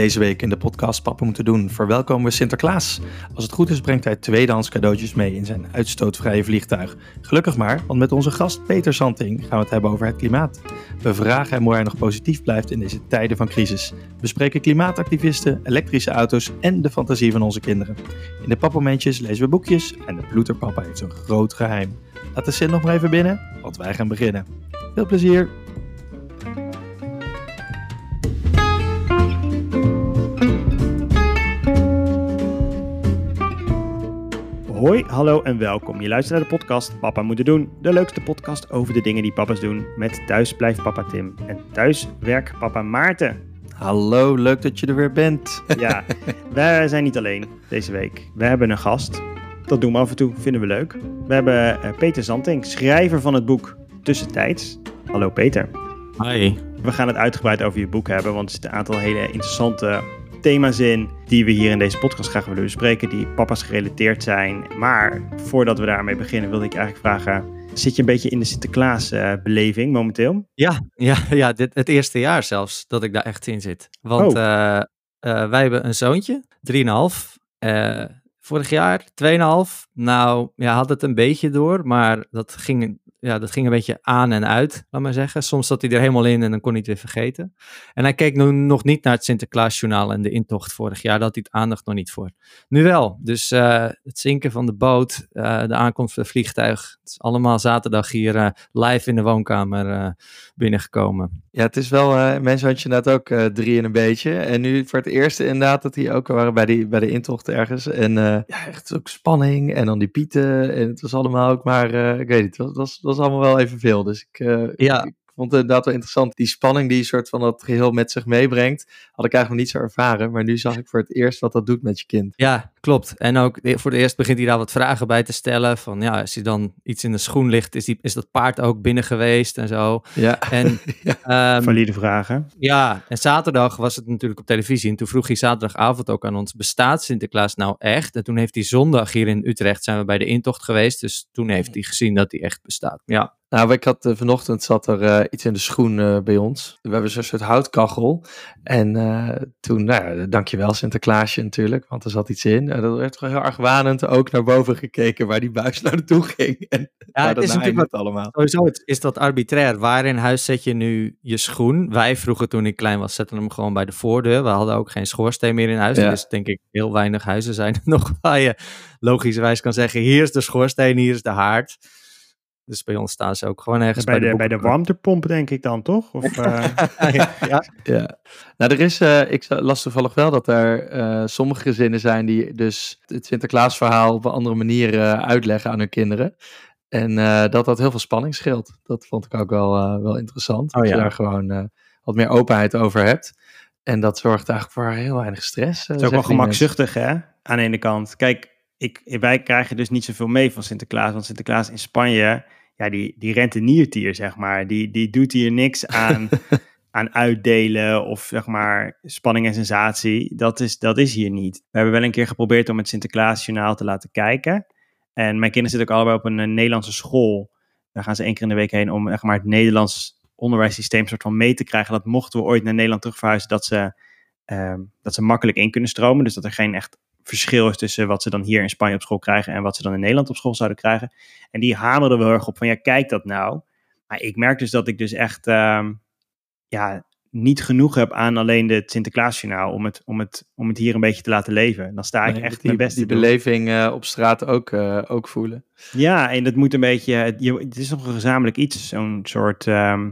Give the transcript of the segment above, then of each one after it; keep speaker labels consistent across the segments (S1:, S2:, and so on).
S1: Deze week in de podcast Papa moeten doen verwelkomen we Sinterklaas. Als het goed is brengt hij tweedehands cadeautjes mee in zijn uitstootvrije vliegtuig. Gelukkig maar, want met onze gast Peter Santing gaan we het hebben over het klimaat. We vragen hem hoe hij nog positief blijft in deze tijden van crisis. We spreken klimaatactivisten, elektrische auto's en de fantasie van onze kinderen. In de papmomentjes lezen we boekjes en de ploeterpapa heeft een groot geheim. Laat de zin nog maar even binnen, want wij gaan beginnen. Veel plezier!
S2: Hoi, hallo en welkom. Je luistert naar de podcast Papa Moeten Doen. De leukste podcast over de dingen die papa's doen. Met Thuis blijft papa Tim en Thuis werkt papa Maarten.
S1: Hallo, leuk dat je er weer bent.
S2: Ja, wij zijn niet alleen deze week. We hebben een gast. Dat doen we af en toe, vinden we leuk. We hebben eh, Peter Zanting, schrijver van het boek Tussentijds. Hallo Peter.
S3: Hi.
S2: We gaan het uitgebreid over je boek hebben, want er zitten een aantal hele interessante thema's in die we hier in deze podcast graag willen bespreken, die papa's gerelateerd zijn. Maar voordat we daarmee beginnen, wilde ik eigenlijk vragen: zit je een beetje in de Sinterklaas-beleving momenteel?
S3: Ja, ja, ja dit, het eerste jaar zelfs dat ik daar echt in zit. Want
S2: Oh.
S3: eh, eh, wij hebben een zoontje, 3,5. Eh vorig jaar 2,5. Nou, ja, had het een beetje door, maar dat ging, ja, dat ging een beetje aan en uit, laat maar zeggen. Soms zat hij er helemaal in en dan kon hij het weer vergeten. En hij keek nu nog niet naar het Sinterklaasjournaal en de intocht vorig jaar. Daar had hij het aandacht nog niet voor. Nu wel. Dus eh, het zinken van de boot, eh, de aankomst van het vliegtuig. Het is allemaal zaterdag hier eh, live in de woonkamer eh, binnengekomen.
S1: Ja, het is wel, eh mijn zoontje net ook eh, drie en een beetje. En nu voor het eerst inderdaad dat die ook waren bij, die, bij de intocht ergens. En eh, ja, echt ook spanning en dan die pieten. En het was allemaal ook maar, eh, ik weet niet, het was, was, was allemaal wel evenveel. Dus ik, eh,
S3: Ja.
S1: ik vond het inderdaad wel interessant. Die spanning die een soort van dat geheel met zich meebrengt, had ik eigenlijk nog niet zo ervaren. Maar nu zag ik voor het eerst wat dat doet met je kind.
S3: Ja, klopt. En ook eh, voor het eerst begint hij daar wat vragen bij te stellen. Van ja, als hij dan iets in de schoen ligt, is, die, is dat paard ook binnen geweest en zo.
S1: Ja,
S3: En ehm,
S2: Valide vragen.
S3: Ja, en zaterdag was het natuurlijk op televisie. En toen vroeg hij zaterdagavond ook aan ons: bestaat Sinterklaas nou echt? En toen heeft hij zondag hier in Utrecht zijn we bij de intocht geweest. Dus toen heeft hij gezien dat hij echt bestaat. Ja,
S1: Nou, ik had eh, vanochtend zat er eh, iets in de schoen eh, bij ons. We hebben zo'n soort houtkachel. En toen, nou ja, dankjewel Sinterklaasje natuurlijk, want er zat iets in. En dat werd heel erg wanend ook naar boven gekeken waar die buis naartoe ging. En
S3: ja het is
S1: nou
S3: natuurlijk
S1: eindigt allemaal.
S3: Sowieso het- is dat arbitrair. Waar in huis zet je nu je schoen? Wij vroeger toen ik klein was, zetten hem gewoon bij de voordeur. We hadden ook geen schoorsteen meer in huis.
S1: Ja.
S3: Dus denk ik, heel weinig huizen zijn er nog waar je logischerwijs kan zeggen: hier is de schoorsteen, hier is de haard. Dus bij ons staan ze ook gewoon ergens
S2: Bij de, bij de warmtepomp, denk ik dan, toch? Of, eh,
S3: ja.
S1: Ja. Nou, er is, eh, ik las toevallig wel dat er eh, sommige gezinnen zijn die dus het Sinterklaasverhaal op een andere manier eh, uitleggen aan hun kinderen. En eh, dat dat heel veel spanning scheelt. Dat vond ik ook wel, eh, wel interessant.
S3: Oh
S1: dat je daar gewoon eh, wat meer openheid over hebt. En dat zorgt eigenlijk voor heel weinig stress.
S2: Het is ook wel
S1: mensen.
S2: gemakzuchtig, hè? Aan de ene kant. Kijk, ik, wij krijgen dus niet zoveel mee van Sinterklaas. Want Sinterklaas in Spanje, ja, die, die renteniertier, zeg maar. Die, die doet hier niks aan, aan uitdelen of, zeg maar, spanning en sensatie. Dat is, dat is hier niet. We hebben wel een keer geprobeerd om het Sinterklaasjournaal te laten kijken. En mijn kinderen zitten ook allebei op een eh, Nederlandse school. Daar gaan ze één keer in de week heen om, zeg maar, het Nederlands onderwijssysteem soort van mee te krijgen. Dat mochten we ooit naar Nederland terugverhuizen, dat ze ehm, dat ze makkelijk in kunnen stromen. Dus dat er geen echt verschil is tussen wat ze dan hier in Spanje op school krijgen en wat ze dan in Nederland op school zouden krijgen. En die hamerden we heel erg op van ja, kijk dat nou. Maar ik merk dus dat ik dus echt ehm, ja, niet genoeg heb aan alleen de Sinterklaasjournaal om het, om, het, om het hier een beetje te laten leven. Dan sta ik echt
S1: die,
S2: mijn best
S1: die
S2: doen.
S1: beleving eh, op straat ook, eh, ook voelen.
S2: Ja, en dat moet een beetje, het, je, het is nog een gezamenlijk iets, zo'n soort, ehm,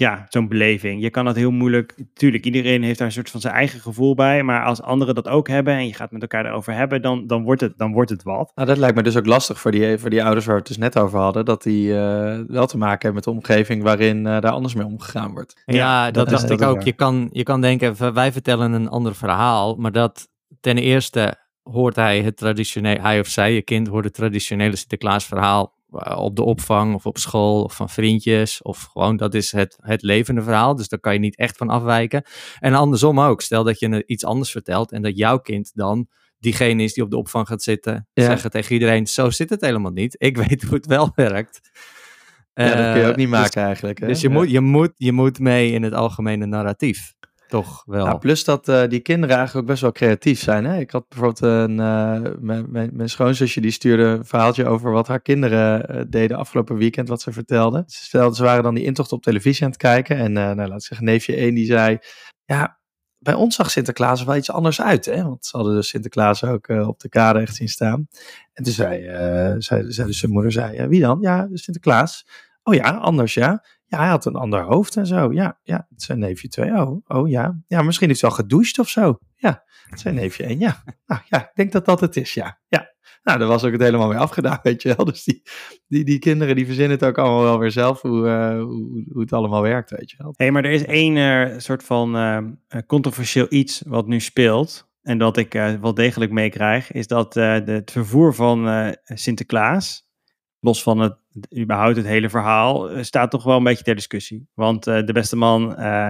S2: ja, zo'n beleving. Je kan dat heel moeilijk, tuurlijk, iedereen heeft daar een soort van zijn eigen gevoel bij, maar als anderen dat ook hebben en je gaat met elkaar erover hebben, dan, dan, wordt, het, dan wordt het wat.
S1: Nou, dat lijkt me dus ook lastig voor die, voor die ouders waar we het dus net over hadden. Dat die eh, wel te maken hebben met de omgeving waarin eh, daar anders mee omgegaan wordt.
S3: Ja,
S2: Ja,
S3: dat, dacht ik ook.
S2: waar.
S3: Je kan, je kan denken, wij vertellen een ander verhaal, maar dat ten eerste hoort hij het traditionele, hij of zij, je kind, hoort het traditionele Sinterklaasverhaal eh, op de opvang of op school of van vriendjes of gewoon dat is het, het levende verhaal, dus daar kan je niet echt van afwijken. En andersom ook, stel dat je iets anders vertelt en dat jouw kind dan diegene is die op de opvang gaat zitten,
S1: Ja.
S3: zeggen tegen iedereen, zo zit het helemaal niet, ik weet hoe het wel werkt.
S1: Ja, dat kun je ook
S3: Eh,
S1: niet
S3: dus-
S1: maken eigenlijk. Hè?
S3: dus je,
S1: Ja.
S3: moet, je, moet, je moet mee in het algemene narratief. Toch wel.
S1: Ja, plus dat eh, die kinderen eigenlijk ook best wel creatief zijn. Hè? Ik had bijvoorbeeld een, eh, mijn, schoonzusje die stuurde een verhaaltje over wat haar kinderen eh, deden afgelopen weekend, wat ze vertelde. Ze vertelde, ze waren dan die intocht op televisie aan het kijken en nou, laat ik zeggen, neefje 1 die zei, ja, bij ons zag Sinterklaas er wel iets anders uit. Hè? Want ze hadden dus Sinterklaas ook op de kade echt zien staan. En toen zei, zei, zei dus zijn moeder, zei, wie dan? Ja, Sinterklaas. Oh ja, anders ja. Ja, hij had een ander hoofd en zo. Ja, ja, het zijn neefje 2. Oh, oh ja. Ja, misschien is hij al gedoucht of zo. Ja, het zijn neefje 1. Ja, nou ja, ik denk dat dat het is. Ja, ja. Nou, daar was ook het helemaal mee afgedaan, weet je wel. Dus die, die, die kinderen die verzinnen het ook allemaal wel weer zelf hoe, uh, hoe, hoe, het allemaal werkt, weet je wel.
S2: Hey, maar er is één uh, soort van uh, controversieel iets wat nu speelt. En dat ik wel degelijk meekrijg, is dat de, het vervoer van Sinterklaas los van het, überhaupt het hele verhaal, eh, staat toch wel een beetje ter discussie. Want uh, de beste man uh,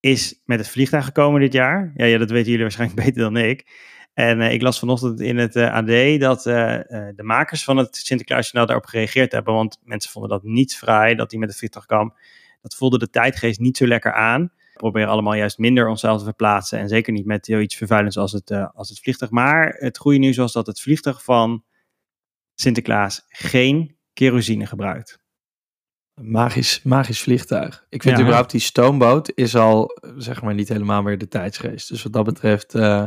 S2: is met het vliegtuig gekomen dit jaar. Ja, ja dat weten jullie waarschijnlijk beter dan ik. En ik las vanochtend in het AD dat de makers van het Sinterklaasjournaal daarop gereageerd hebben. Want mensen vonden dat niet vrij, dat hij met het vliegtuig kwam. Dat voelde de tijdgeest niet zo lekker aan. We proberen allemaal juist minder onszelf te verplaatsen. En zeker niet met iets vervuilends als het, als het vliegtuig. Maar het goede nieuws was dat het vliegtuig van Sinterklaas geen kerosine gebruikt.
S1: Magisch, magisch vliegtuig. Ik vind ja, überhaupt die stoomboot is al, zeg maar, niet helemaal meer de tijdsgeest. Dus wat dat betreft uh,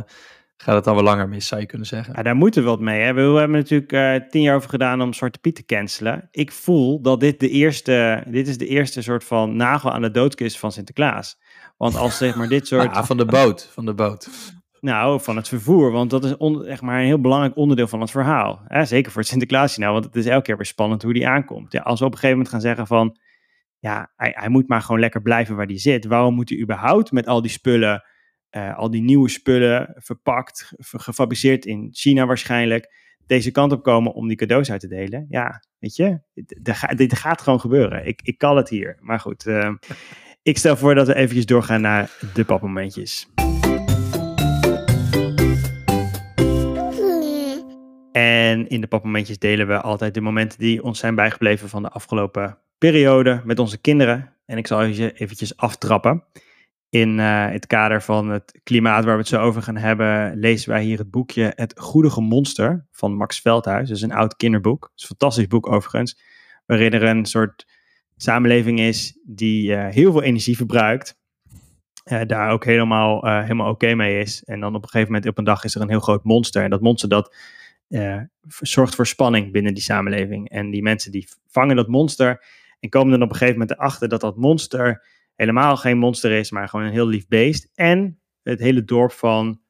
S1: gaat het al wel langer mis, zou je kunnen zeggen.
S2: Ja, daar moeten we wat mee. Hè? We hebben natuurlijk uh, tien jaar over gedaan om Zwarte Piet te cancelen. Ik voel dat dit de eerste, dit is de eerste soort van nagel aan de doodkist van Sinterklaas. Want als zeg maar dit soort...
S1: Ja, van de boot, van de boot.
S2: Nou, van het vervoer, want dat is echt maar een heel belangrijk onderdeel van het verhaal. Zeker voor het Sinterklaas nou, want het is elke keer weer spannend hoe die aankomt. Ja, als we op een gegeven moment gaan zeggen van, ja, hij, moet maar gewoon lekker blijven waar hij zit. Waarom moet hij überhaupt met al die spullen, uh, al die nieuwe spullen, verpakt, gefabriceerd in China waarschijnlijk, deze kant op komen om die cadeaus uit te delen? Ja, weet je, dit, gaat gewoon gebeuren. Ik, ik kan het hier. Maar goed, uh, ik stel voor dat we eventjes doorgaan naar de papmomentjes. En in de papmomentjes delen we altijd de momenten die ons zijn bijgebleven van de afgelopen periode met onze kinderen. En ik zal eventjes aftrappen. In uh, het kader van het klimaat waar we het zo over gaan hebben, lezen wij hier het boekje Het Goedige Monster van Max Veldhuis. Dat is een oud kinderboek. Het is een fantastisch boek overigens. Waarin er een soort samenleving is die uh, heel veel energie verbruikt. Uh, daar ook helemaal, helemaal oké mee is. En dan op een gegeven moment op een dag is er een heel groot monster. En dat monster dat uh, zorgt voor spanning binnen die samenleving. En die mensen die vangen dat monster en komen dan op een gegeven moment erachter dat dat monster helemaal geen monster is, maar gewoon een heel lief beest. En het hele dorp van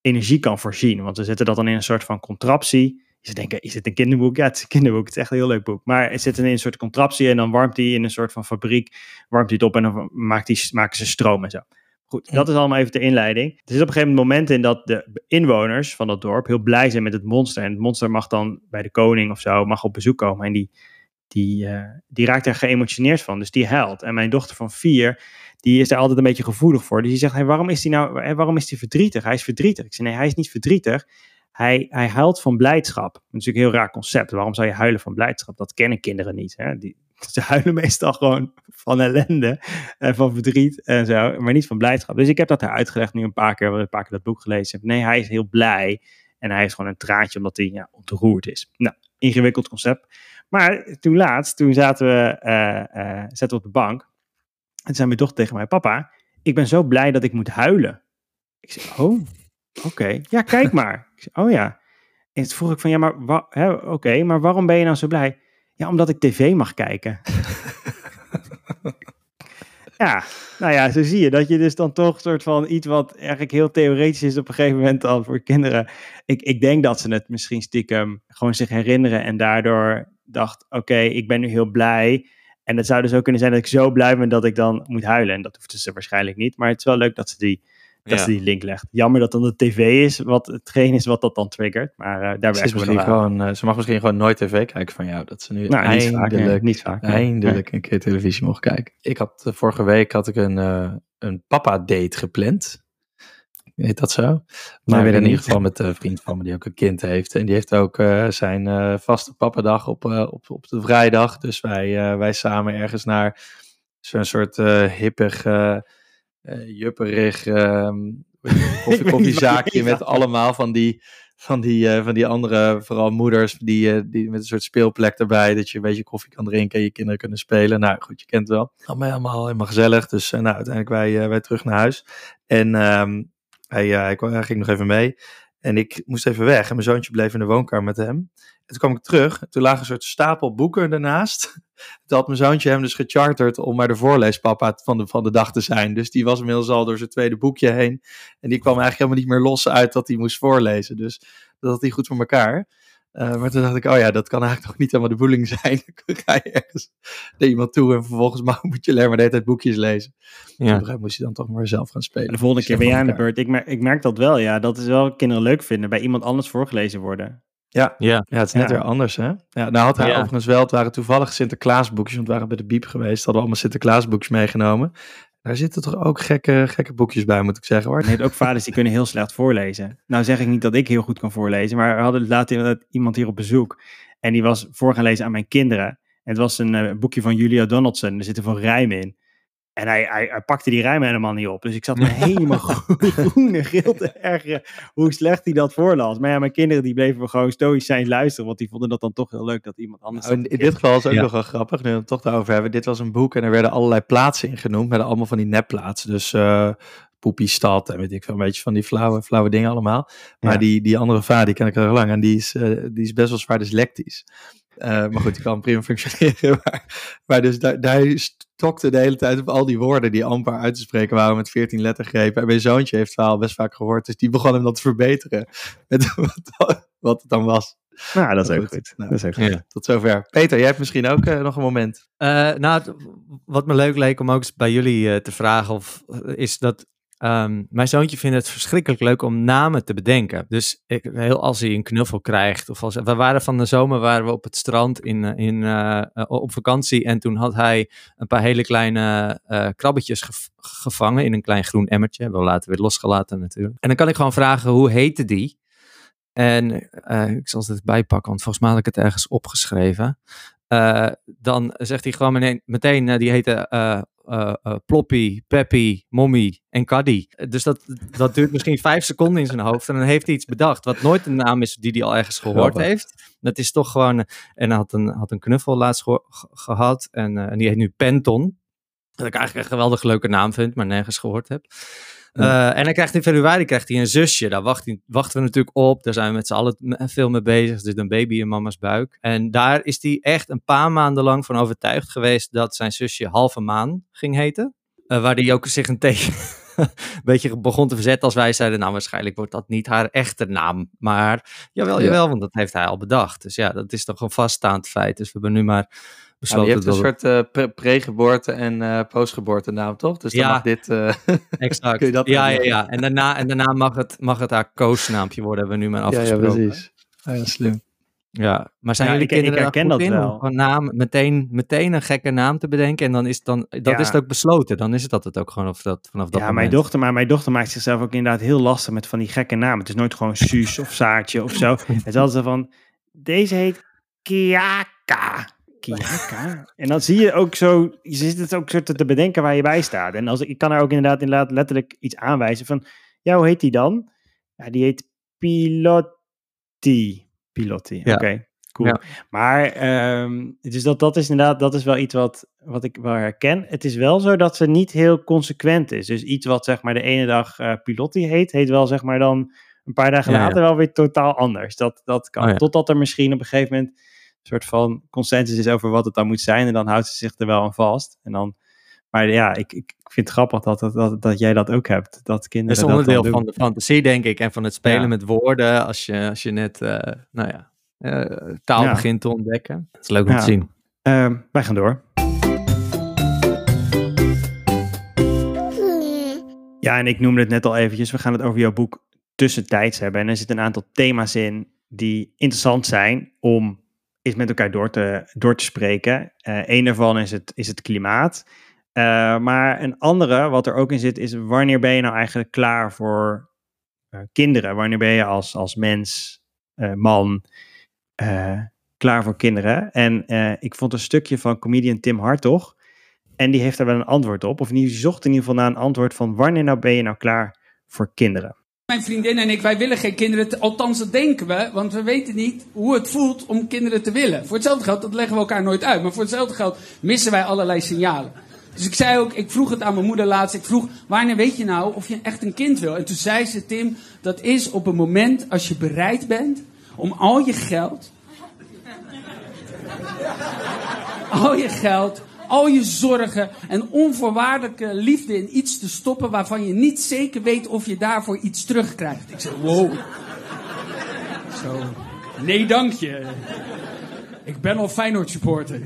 S2: energie kan voorzien. Want ze zetten dat dan in een soort van contraptie. Ze denken, is het een kinderboek? Ja, het is een kinderboek. Het is echt een heel leuk boek. Maar het zit in een soort contraptie en dan warmt hij in een soort van fabriek, warmt hij het op en dan maakt die, maken ze stroom en zo. Goed, dat is allemaal even de inleiding. Er zit op een gegeven moment in dat de inwoners van dat dorp heel blij zijn met het monster. En het monster mag dan bij de koning of zo, mag op bezoek komen. En die, die, uh, die raakt er geëmotioneerd van, dus die huilt. En mijn dochter van vier, die is daar altijd een beetje gevoelig voor. Dus die zegt, hey, waarom is hij nou, waarom is hij verdrietig? Hij is verdrietig. Ik zeg, nee, hij is niet verdrietig. Hij, hij huilt van blijdschap. Dat is natuurlijk een heel raar concept. Waarom zou je huilen van blijdschap? Dat kennen kinderen niet. Hè? Die, ze huilen meestal gewoon van ellende en van verdriet en zo, maar niet van blijdschap. Dus ik heb dat haar uitgelegd nu een paar keer, een paar keer dat boek gelezen. Nee, hij is heel blij en hij is gewoon een traantje omdat hij ja, ontroerd is. Nou, ingewikkeld concept. Maar toen laatst, toen zaten we, uh, uh, zaten op de bank en zei mijn dochter tegen mij, papa, ik ben zo blij dat ik moet huilen. Ik zei, oh, oké. Ja, kijk maar. Ik oh ja. En toen vroeg ik van, ja, maar oké, maar waarom ben je nou zo blij? Ja, omdat ik tv mag kijken. ja, nou ja, zo zie je dat je dus dan toch een soort van iets wat eigenlijk heel theoretisch is op een gegeven moment dan voor kinderen. Ik, ik denk dat ze het misschien stiekem gewoon zich herinneren en daardoor dacht, oké, ik ben nu heel blij. En het zou dus ook kunnen zijn dat ik zo blij ben dat ik dan moet huilen. En dat hoeft ze waarschijnlijk niet. Maar het is wel leuk dat ze die dat ze die link legt. Jammer dat dan de tv is, wat hetgeen is wat dat dan triggert. Maar uh, daar werken
S1: we gewoon, uh, Ze mag misschien gewoon nooit tv kijken van jou. Dat ze nu nou, eindelijk, niet vaak, niet vaak, eindelijk een keer televisie mocht kijken. Ik had, uh, vorige week had ik een, een papa-date gepland. Heet dat zo? Maar weer in ieder geval met een vriend van me die ook een kind heeft. En die heeft ook zijn vaste pappadag op, op, op de vrijdag. Dus wij, wij samen ergens naar zo'n soort hippig eh, jupperig ehm, koffie, koffiezaakje met allemaal van die, van die, eh, van die andere, vooral moeders, die, eh, die met een soort speelplek erbij, dat je een beetje koffie kan drinken en je kinderen kunnen spelen. Nou goed, je kent het wel. Allemaal helemaal, helemaal gezellig. Dus nou, uiteindelijk wij, wij terug naar huis. En ehm, hij, hij, hij ging nog even mee. En ik moest even weg en mijn zoontje bleef in de woonkamer met hem. En toen kwam ik terug. Toen lag een soort stapel boeken daarnaast. Toen had mijn zoontje hem dus gecharterd om maar de voorleespapa van de, van de dag te zijn. Dus die was inmiddels al door zijn tweede boekje heen. En die kwam eigenlijk helemaal niet meer los uit dat hij moest voorlezen. Dus dat had hij goed voor elkaar. Uh, maar toen dacht ik, oh ja, dat kan eigenlijk nog niet helemaal de bedoeling zijn. Dan ga je ergens naar iemand toe en vervolgens moet je alleen maar de hele tijd boekjes lezen. Ja. Dus moest je dan toch maar zelf gaan spelen.
S2: de volgende keer ben jij aan de beurt. Ik merk, ik merk dat wel, ja. Dat is wel kinderen leuk vinden, bij iemand anders voorgelezen worden.
S1: Ja, ja. ja het is net weer anders, hè? Ja, nou had hij overigens wel, het waren toevallig Sinterklaasboekjes, want we waren bij de Biep geweest, hadden we allemaal Sinterklaasboekjes meegenomen. Daar zitten toch ook gekke, gekke boekjes bij, moet ik zeggen hoor.
S2: Nee, ook vaders die kunnen heel slecht voorlezen. Nou zeg ik niet dat ik heel goed kan voorlezen, maar we hadden later iemand hier op bezoek. En die was voor gaan lezen aan mijn kinderen. En het was een uh, boekje van Julia Donaldson. Er zitten van rijmen in. En hij, hij, hij, pakte die rijmen helemaal niet op. Dus ik zat me helemaal groen en geel te ergeren hoe slecht hij dat voorlas. Maar ja, mijn kinderen die bleven gewoon zijn luisteren. Want die vonden dat dan toch heel leuk dat iemand anders...
S1: Nou, in, dit geval is het ook nog wel grappig, nu we het toch daarover hebben. Dit was een boek en er werden allerlei plaatsen in genoemd. Met allemaal van die nepplaatsen. Dus uh, Poepiestad en weet ik veel, een beetje van die flauwe, flauwe dingen allemaal. Maar die, die andere vader, die ken ik al lang. En die is, uh, die is best wel zwaar dyslectisch. Uh, maar goed, die kan prima functioneren. Maar, maar dus daar, daar stokte de hele tijd op al die woorden die amper uit te spreken waren met 14 lettergrepen. En mijn zoontje heeft het verhaal best vaak gehoord, dus die begon hem dat te verbeteren. Met wat, wat het dan was.
S2: Nou, dat is ook goed. Nou, dat is ook goed.
S1: Tot zover. Peter, jij hebt misschien ook uh, nog een moment.
S3: Uh, nou, wat me leuk leek om ook eens bij jullie uh, te vragen, of, is dat Um, mijn zoontje vindt het verschrikkelijk leuk om namen te bedenken. Dus ik, heel, als hij een knuffel krijgt. Of als, we waren van de zomer waren we op het strand in, eh, in, uh, op vakantie. En toen had hij een paar hele kleine krabbetjes gevangen in een klein groen emmertje. We laten weer losgelaten natuurlijk. En dan kan ik gewoon vragen hoe heette die? En ik zal het erbij pakken, want volgens mij had ik het ergens opgeschreven. dan zegt hij gewoon meteen, meteen die heette uh, uh, Ploppy, Peppy, Mommy en Caddy. Dus dat, dat duurt misschien vijf seconden in zijn hoofd. En dan heeft hij iets bedacht, wat nooit een naam is die hij al ergens gehoord heeft. Dat is toch gewoon. En hij had een, had een knuffel laatst gehad. En, uh, en die heet nu Penton. Dat ik eigenlijk een geweldig leuke naam vind, maar nergens gehoord heb. Uh, en dan krijgt in februari krijgt hij een zusje. Daar wacht wachten we natuurlijk op. Daar zijn we met z'n allen veel mee bezig. Dus een baby in mama's buik. En daar is hij echt een paar maanden lang van overtuigd geweest dat zijn zusje Halve Maan ging heten. Uh, waar hij ook zich een tegen een beetje begon te verzetten als wij zeiden, nou waarschijnlijk wordt dat niet haar echte naam. Maar jawel, jawel, want dat heeft hij al bedacht. Dus ja, dat is toch een vaststaand feit. Dus we hebben nu maar
S1: besloten. Ja, je hebt een soort uh, pre-geboorte en uh, postgeboorte naam, toch? Dus dan ja, mag dit... Uh,
S3: exact. kun je dat ja, ja, ja. En daarna, en daarna mag, het, mag het haar koosnaampje worden, hebben we nu maar afgesproken.
S1: Ja, ja precies. Ja, slim.
S3: Ja, maar zijn ja, jullie ik, kinderen ik herken dat in, wel. Om een naam, meteen, meteen een gekke naam te bedenken en dan is, dan, dat ja. is het ook besloten. Dan is het dat het ook gewoon of dat, vanaf dat
S2: ja,
S3: moment.
S2: Mijn dochter, maar mijn dochter maakt zichzelf ook inderdaad heel lastig met van die gekke namen. Het is nooit gewoon Suus of Saartje of zo. Het is altijd van, deze heet Kiaka. Kiaka. En dan zie je ook zo, je zit het ook zo te bedenken waar je bij staat. En als ik, ik kan er ook inderdaad, inderdaad letterlijk iets aanwijzen van, ja, hoe heet die dan? Ja, die heet Pilotti. Pilotti, ja. oké. Cool. Ja. Maar, um, dus dat, dat is inderdaad, dat is wel iets wat, wat ik wel herken. Het is wel zo dat ze niet heel consequent is. Dus iets wat zeg maar de ene dag uh, Pilotti heet, heet wel zeg maar dan een paar dagen ja, later wel weer totaal anders. Dat, dat kan. Oh, Totdat er misschien op een gegeven moment soort van consensus is over wat het dan moet zijn. En dan houdt ze zich er wel aan vast. En dan, maar ja, ik, ik vind het grappig dat, dat, dat, dat jij dat ook hebt. Dat kinderen
S3: dat is onderdeel van de fantasie, denk ik. En van het spelen met woorden. Als je, als je net, uh, nou ja uh, taal begint te ontdekken. Dat is leuk om te zien.
S2: Uh, wij gaan door. Ja, en ik noemde het net al eventjes. We gaan het over jouw boek Tussentijds hebben. En er zitten een aantal thema's in die interessant zijn om eens met elkaar door te, door te spreken. Uh, een daarvan is het, is het klimaat. Uh, maar een andere, wat er ook in zit, is wanneer ben je nou eigenlijk klaar voor uh, kinderen? Wanneer ben je als, als mens, man, klaar voor kinderen. En ik vond een stukje van comedian Tim Hartog. En die heeft daar wel een antwoord op. Of die zocht in ieder geval naar een antwoord van wanneer nou ben je nou klaar voor kinderen?
S4: Mijn vriendin en ik, wij willen geen kinderen. althans, dat denken we. Want we weten niet hoe het voelt om kinderen te willen. Voor hetzelfde geld, dat leggen we elkaar nooit uit. Maar voor hetzelfde geld missen wij allerlei signalen. Dus ik zei ook, ik vroeg het aan mijn moeder laatst. Ik vroeg, wanneer weet je nou of je echt een kind wil? En toen zei ze, Tim, dat is op een moment als je bereid bent om al je geld... al je geld, al je zorgen en onvoorwaardelijke liefde in iets te stoppen waarvan je niet zeker weet of je daarvoor iets terugkrijgt. Ik zei, wow. Zo. Nee, dank je. Ik ben al Feyenoord supporter.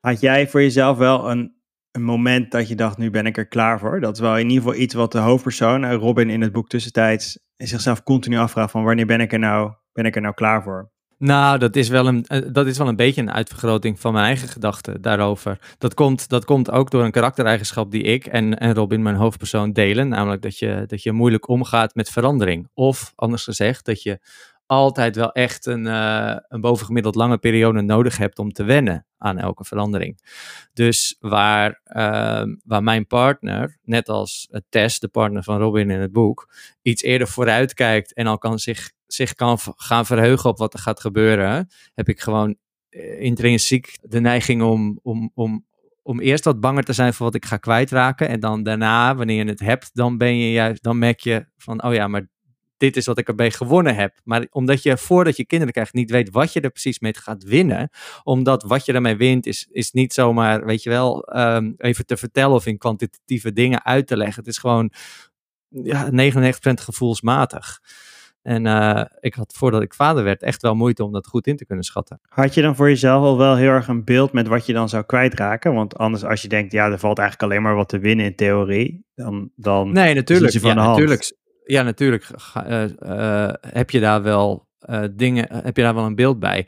S2: Had jij voor jezelf wel een, een moment dat je dacht, nu ben ik er klaar voor? Dat is wel in ieder geval iets wat de hoofdpersoon, eh, Robin in het boek Tussentijds, zichzelf continu afvraagt van wanneer ben ik er nou, ben ik er nou klaar voor?
S3: Nou, dat is, wel een, eh, dat is wel een beetje een uitvergroting van mijn eigen gedachten daarover. Dat komt, dat komt ook door een karaktereigenschap die ik en, en Robin, mijn hoofdpersoon, delen. Namelijk dat je, dat je moeilijk omgaat met verandering. Of anders gezegd, dat je altijd wel echt een, eh, een bovengemiddeld lange periode nodig hebt om te wennen aan elke verandering. Dus waar, ehm, waar mijn partner, net als Tess, de partner van Robin in het boek, iets eerder vooruit kijkt en al kan zich, zich kan gaan verheugen op wat er gaat gebeuren, heb ik gewoon eh, intrinsiek de neiging om, om, om, om eerst wat banger te zijn voor wat ik ga kwijtraken. En dan daarna, wanneer je het hebt, dan ben je juist, dan merk je van, oh ja, maar dit is wat ik erbij gewonnen heb. Maar omdat je voordat je kinderen krijgt niet weet wat je er precies mee gaat winnen. Omdat wat je ermee wint is, is niet zomaar, weet je wel, ehm, even te vertellen of in kwantitatieve dingen uit te leggen. Het is gewoon ja, 99% gevoelsmatig. En eh, ik had voordat ik vader werd echt wel moeite om dat goed in te kunnen schatten.
S2: Had je dan voor jezelf al wel heel erg een beeld met wat je dan zou kwijtraken? Want anders als je denkt, ja, er valt eigenlijk alleen maar wat te winnen in theorie, dan, dan
S3: Nee, natuurlijk.
S2: is het van
S3: Ja,
S2: de hand.
S3: natuurlijk. Ja, natuurlijk eh, eh, heb je daar wel eh, dingen, heb je daar wel een beeld bij.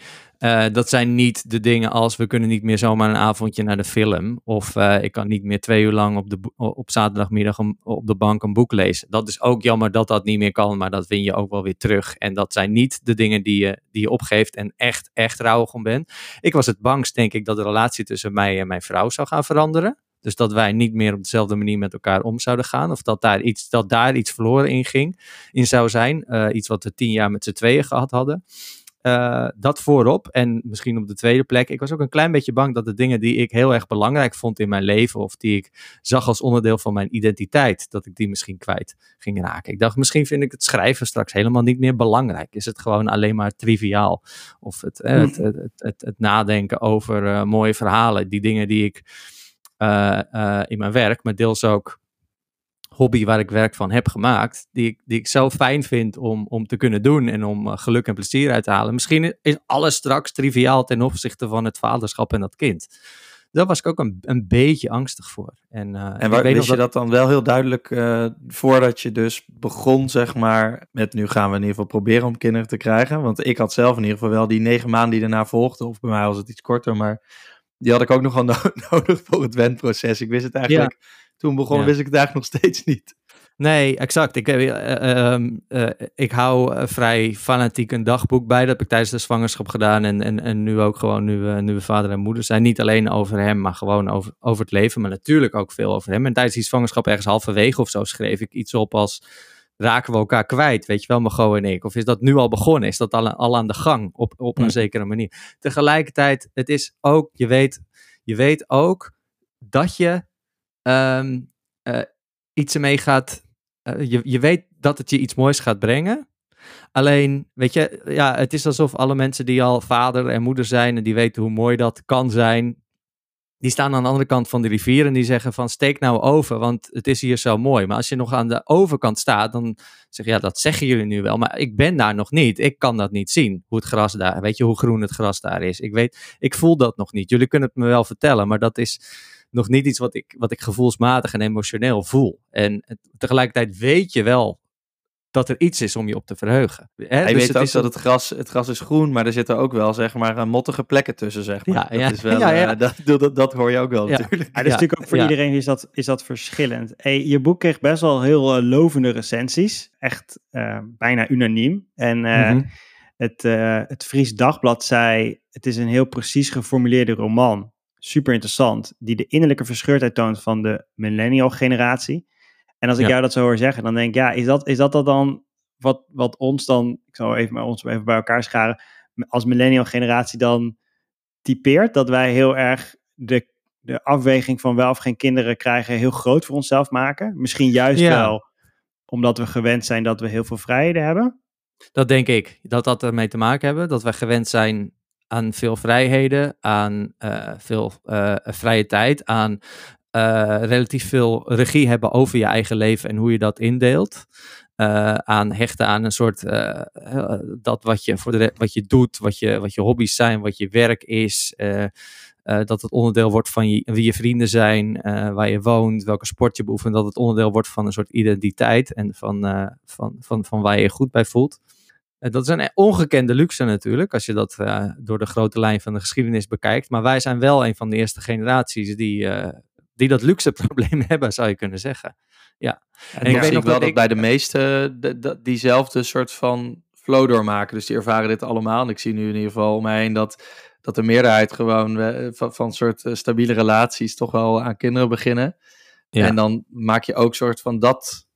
S3: Dat zijn niet de dingen als we kunnen niet meer zomaar een avondje naar de film. Of ik kan niet meer twee uur lang op, de, op zaterdagmiddag op de bank een boek lezen. Dat is ook jammer dat dat niet meer kan, maar dat win je ook wel weer terug. En dat zijn niet de dingen die je, die je opgeeft en echt, echt rouwig om bent. Ik was het bangst, denk ik, dat de relatie tussen mij en mijn vrouw zou gaan veranderen. Dus dat wij niet meer op dezelfde manier met elkaar om zouden gaan. Of dat daar iets, dat daar iets verloren in ging, in zou zijn. Eh, iets wat we tien jaar met z'n tweeën gehad hadden. Eh, dat voorop. En misschien op de tweede plek. Ik was ook een klein beetje bang dat de dingen die ik heel erg belangrijk vond in mijn leven. Of die ik zag als onderdeel van mijn identiteit. Dat ik die misschien kwijt ging raken. Ik dacht, misschien vind ik het schrijven straks helemaal niet meer belangrijk. Is het gewoon alleen maar triviaal. Of het, eh, het, het, het, het, nadenken over mooie verhalen. Die dingen die ik in mijn werk, maar deels ook hobby waar ik werk van heb gemaakt, die ik, die ik zo fijn vind om, om te kunnen doen en om eh, geluk en plezier uit te halen. Misschien is alles straks triviaal ten opzichte van het vaderschap en dat kind. Daar was ik ook een, een beetje angstig voor. En, eh,
S1: En
S3: ik
S1: waar,
S3: weet
S1: wist
S3: nog
S1: je dat dan wel heel duidelijk eh, voordat je dus begon, zeg maar, met nu gaan we in ieder geval proberen om kinderen te krijgen? Want ik had zelf in ieder geval wel die negen maanden die daarna volgden, of bij mij was het iets korter, maar die had ik ook nog wel no- nodig voor het wendproces. Ik wist het eigenlijk, toen begon,
S3: Ja.
S1: wist ik het eigenlijk nog steeds niet.
S3: Nee, exact. Ik, eh, ik hou vrij fanatiek een dagboek bij. Dat heb ik tijdens de zwangerschap gedaan. En, en, en nu ook gewoon, nu we, nu we vader en moeder zijn. Niet alleen over hem, maar gewoon over, over het leven. Maar natuurlijk ook veel over hem. En tijdens die zwangerschap, ergens halverwege of zo, schreef ik iets op als... Raken we elkaar kwijt, weet je wel, Margot en ik? Of is dat nu al begonnen? Is dat al, al aan de gang op, op een
S1: Hm.
S3: zekere manier? Tegelijkertijd, het is ook, je weet, je weet ook dat je ehm, eh, iets ermee gaat eh, je, je weet dat het je iets moois gaat brengen. Alleen, weet je, ja, het is alsof alle mensen die al vader en moeder zijn en die weten hoe mooi dat kan zijn, die staan aan de andere kant van de rivier en die zeggen van steek nou over, want het is hier zo mooi. Maar als je nog aan de overkant staat, dan zeg je ja, dat zeggen jullie nu wel, maar ik ben daar nog niet. Ik kan dat niet zien, hoe het gras daar, weet je, hoe groen het gras daar is. Ik weet, ik voel dat nog niet. Jullie kunnen het me wel vertellen, maar dat is nog niet iets wat ik, wat ik gevoelsmatig en emotioneel voel. En tegelijkertijd weet je wel dat er iets is om je op te verheugen. Hè?
S1: Hij
S3: Dus
S1: weet
S3: het
S1: ook
S3: is
S1: dat
S3: een-
S1: het gras, het gras is groen, maar er zitten ook wel, zeg maar, mottige plekken tussen, zeg maar.
S3: Ja,
S1: dat
S3: ja.
S1: is wel,
S3: Ja, ja.
S1: eh, dat, dat, dat hoor je ook wel
S3: Ja.
S1: natuurlijk.
S2: Ja, dus
S3: Ja,
S2: natuurlijk ook voor
S3: ja.
S2: iedereen is dat, is dat verschillend. Hey, je boek kreeg best wel heel eh, lovende recensies. Echt eh, bijna unaniem. En eh,
S3: Mhm.
S2: Het, uh, het Fries Dagblad zei, het is een heel precies geformuleerde roman. Super interessant. Die de innerlijke verscheurdheid toont van de millennial generatie. En als ik jou dat zo hoor zeggen, dan denk ik, ja, is dat, is dat, dat dan wat, wat ons dan, ik zal even, ons even bij elkaar scharen, als millennial generatie dan typeert? Dat wij heel erg de, de afweging van wel of geen kinderen krijgen heel groot voor onszelf maken? Misschien juist wel omdat we gewend zijn dat we heel veel vrijheden hebben?
S3: Dat denk ik. Dat dat ermee te maken hebben. Dat wij gewend zijn aan veel vrijheden, aan uh, veel uh, vrije tijd, aan uh, relatief veel regie hebben over je eigen leven en hoe je dat indeelt. aan hechten aan een soort dat wat je, voor de, wat je doet, wat je, wat je hobby's zijn, wat je werk is. dat het onderdeel wordt van wie je vrienden zijn, waar je woont, welke sport je beoefent. Dat het onderdeel wordt van een soort identiteit en van, van, van, van waar je je goed bij voelt. Dat is een ongekende luxe natuurlijk, als je dat door de grote lijn van de geschiedenis bekijkt. Maar wij zijn wel een van de eerste generaties die, die dat luxe probleem hebben, zou je kunnen zeggen. Ja.
S1: En, en ik weet nog wel dat, ik... bij de meesten de, de, diezelfde soort van flow doormaken. Dus die ervaren dit allemaal. En ik zie nu in ieder geval om mij heen dat, dat de meerderheid gewoon uh, van, van soort stabiele relaties toch wel aan kinderen beginnen. Ja. En dan maak je ook soort van dat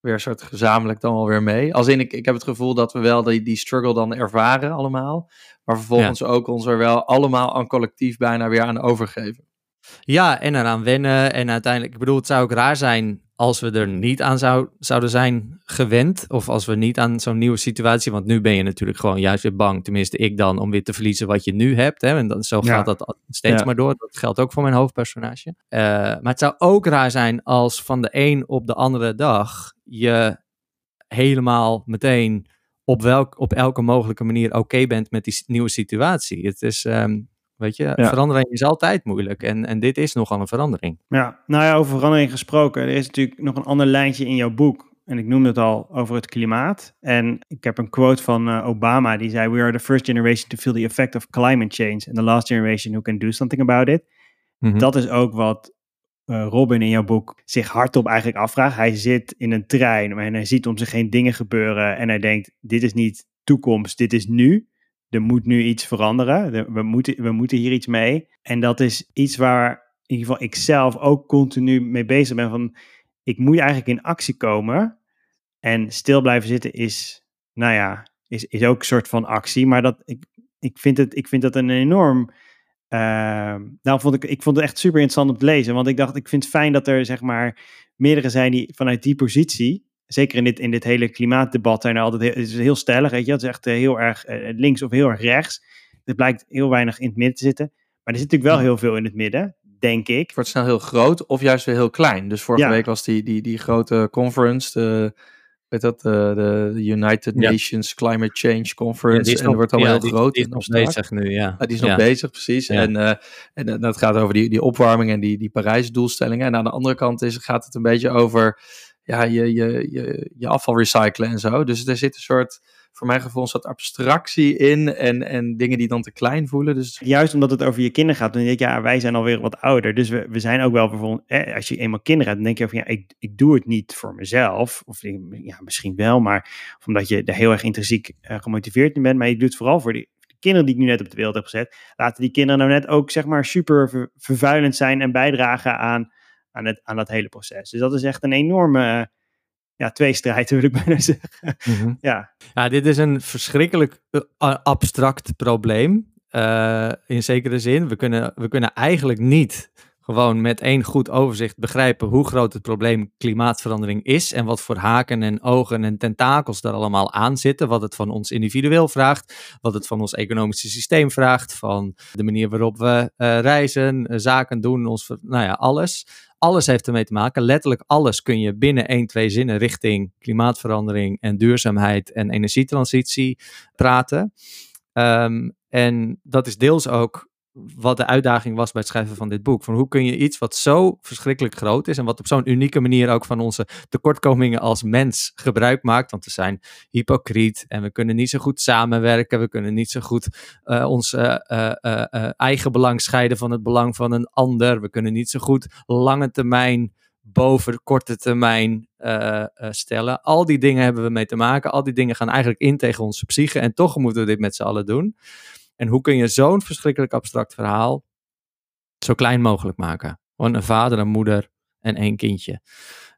S1: weer soort gezamenlijk dan wel weer mee. Als in, ik, ik heb het gevoel dat we wel die, die struggle dan ervaren allemaal. Maar vervolgens ook ons er wel allemaal aan collectief bijna weer aan overgeven.
S3: Ja, en eraan wennen. En uiteindelijk, ik bedoel, het zou ook raar zijn als we er niet aan zou, zouden zijn gewend. Of als we niet aan zo'n nieuwe situatie. Want nu ben je natuurlijk gewoon juist weer bang. Tenminste, ik dan, om weer te verliezen wat je nu hebt. Hè? En dan, zo gaat dat steeds maar door. Dat geldt ook voor mijn hoofdpersonage. Uh, maar het zou ook raar zijn als van de een op de andere dag je helemaal meteen op, welk, op elke mogelijke manier oké bent met die nieuwe situatie. Het is, um, weet je, verandering is altijd moeilijk en, en dit is nogal een verandering.
S2: Ja, nou ja, over verandering gesproken, er is natuurlijk nog een ander lijntje in jouw boek. En ik noemde het al over het klimaat. En ik heb een quote van uh, Obama die zei: We are the first generation to feel the effect of climate change and the last generation who can do something about it. Mm -hmm. Dat is ook wat uh, Robin in jouw boek zich hardop eigenlijk afvraagt. Hij zit in een trein en hij ziet om zich heen dingen gebeuren en hij denkt, dit is niet toekomst, dit is nu. Er moet nu iets veranderen. We moeten, we moeten hier iets mee. En dat is iets waar in ieder geval ik zelf ook continu mee bezig ben. Van, ik moet eigenlijk in actie komen. En stil blijven zitten is, nou ja, is, is ook een soort van actie. Maar dat, ik, ik, vind het, ik vind dat een enorm uh, vond ik, ik vond het echt super interessant om te lezen. Want ik dacht, ik vind het fijn dat er zeg maar meerdere zijn die vanuit die positie, zeker in dit, in dit hele klimaatdebat, zijn er altijd heel, het is heel stellig, weet je. Het is echt eh, heel erg uh, links of heel erg rechts. Er blijkt heel weinig in het midden te zitten. Maar er zit natuurlijk wel heel veel in het midden, denk ik.
S1: Het wordt snel heel groot of juist weer heel klein. Dus vorige ja. week was die, die, die grote conference, de weet dat, uh, de United ja. Nations Climate Change Conference. Ja, en dat wordt allemaal
S3: ja,
S1: heel groot.
S3: Die is nog bezig nu, ja.
S1: Ah, die is nog bezig, precies. En, uh, en dat gaat over die, die opwarming en die, die Parijs-doelstellingen. En aan de andere kant is, gaat het een beetje over ja, je, je, je, je afval recyclen en zo. Dus er zit een soort voor mijn gevoel een soort abstractie in en, en dingen die dan te klein voelen. Dus...
S2: Juist omdat het over je kinderen gaat, dan denk ik, ja, wij zijn alweer wat ouder. Dus we, we zijn ook wel bijvoorbeeld, eh, als je eenmaal kinderen hebt, dan denk je van, ja, ik, ik doe het niet voor mezelf. Of ja, misschien wel, maar omdat je er heel erg intrinsiek uh, gemotiveerd in bent. Maar je doet het vooral voor die, kinderen die ik nu net op de wereld heb gezet. Laten die kinderen nou net ook, zeg maar, super ver, vervuilend zijn en bijdragen aan, aan, het, aan dat hele proces. Dus dat is echt een enorme ja, twee strijd wil ik bijna zeggen. Mm -hmm. ja.
S3: ja, dit is een verschrikkelijk abstract probleem. Uh, in zekere zin. We kunnen, we kunnen eigenlijk niet gewoon met één goed overzicht begrijpen hoe groot het probleem klimaatverandering is en wat voor haken en ogen en tentakels daar allemaal aan zitten, wat het van ons individueel vraagt, wat het van ons economische systeem vraagt, van de manier waarop we uh, reizen, uh, zaken doen, ons, nou ja, alles. Alles heeft ermee te maken. Letterlijk alles kun je binnen één, twee zinnen richting klimaatverandering en duurzaamheid en energietransitie praten. Um, en dat is deels ook wat de uitdaging was bij het schrijven van dit boek. Van hoe kun je iets wat zo verschrikkelijk groot is en wat op zo'n unieke manier ook van onze tekortkomingen als mens gebruik maakt. Want we zijn hypocriet en we kunnen niet zo goed samenwerken. We kunnen niet zo goed uh, ons uh, eigen belang scheiden van het belang van een ander. We kunnen niet zo goed lange termijn boven korte termijn stellen. Al die dingen hebben we mee te maken. Al die dingen gaan eigenlijk in tegen onze psyche. En toch moeten we dit met z'n allen doen. En hoe kun je zo'n verschrikkelijk abstract verhaal zo klein mogelijk maken? Gewoon een vader, een moeder en één kindje.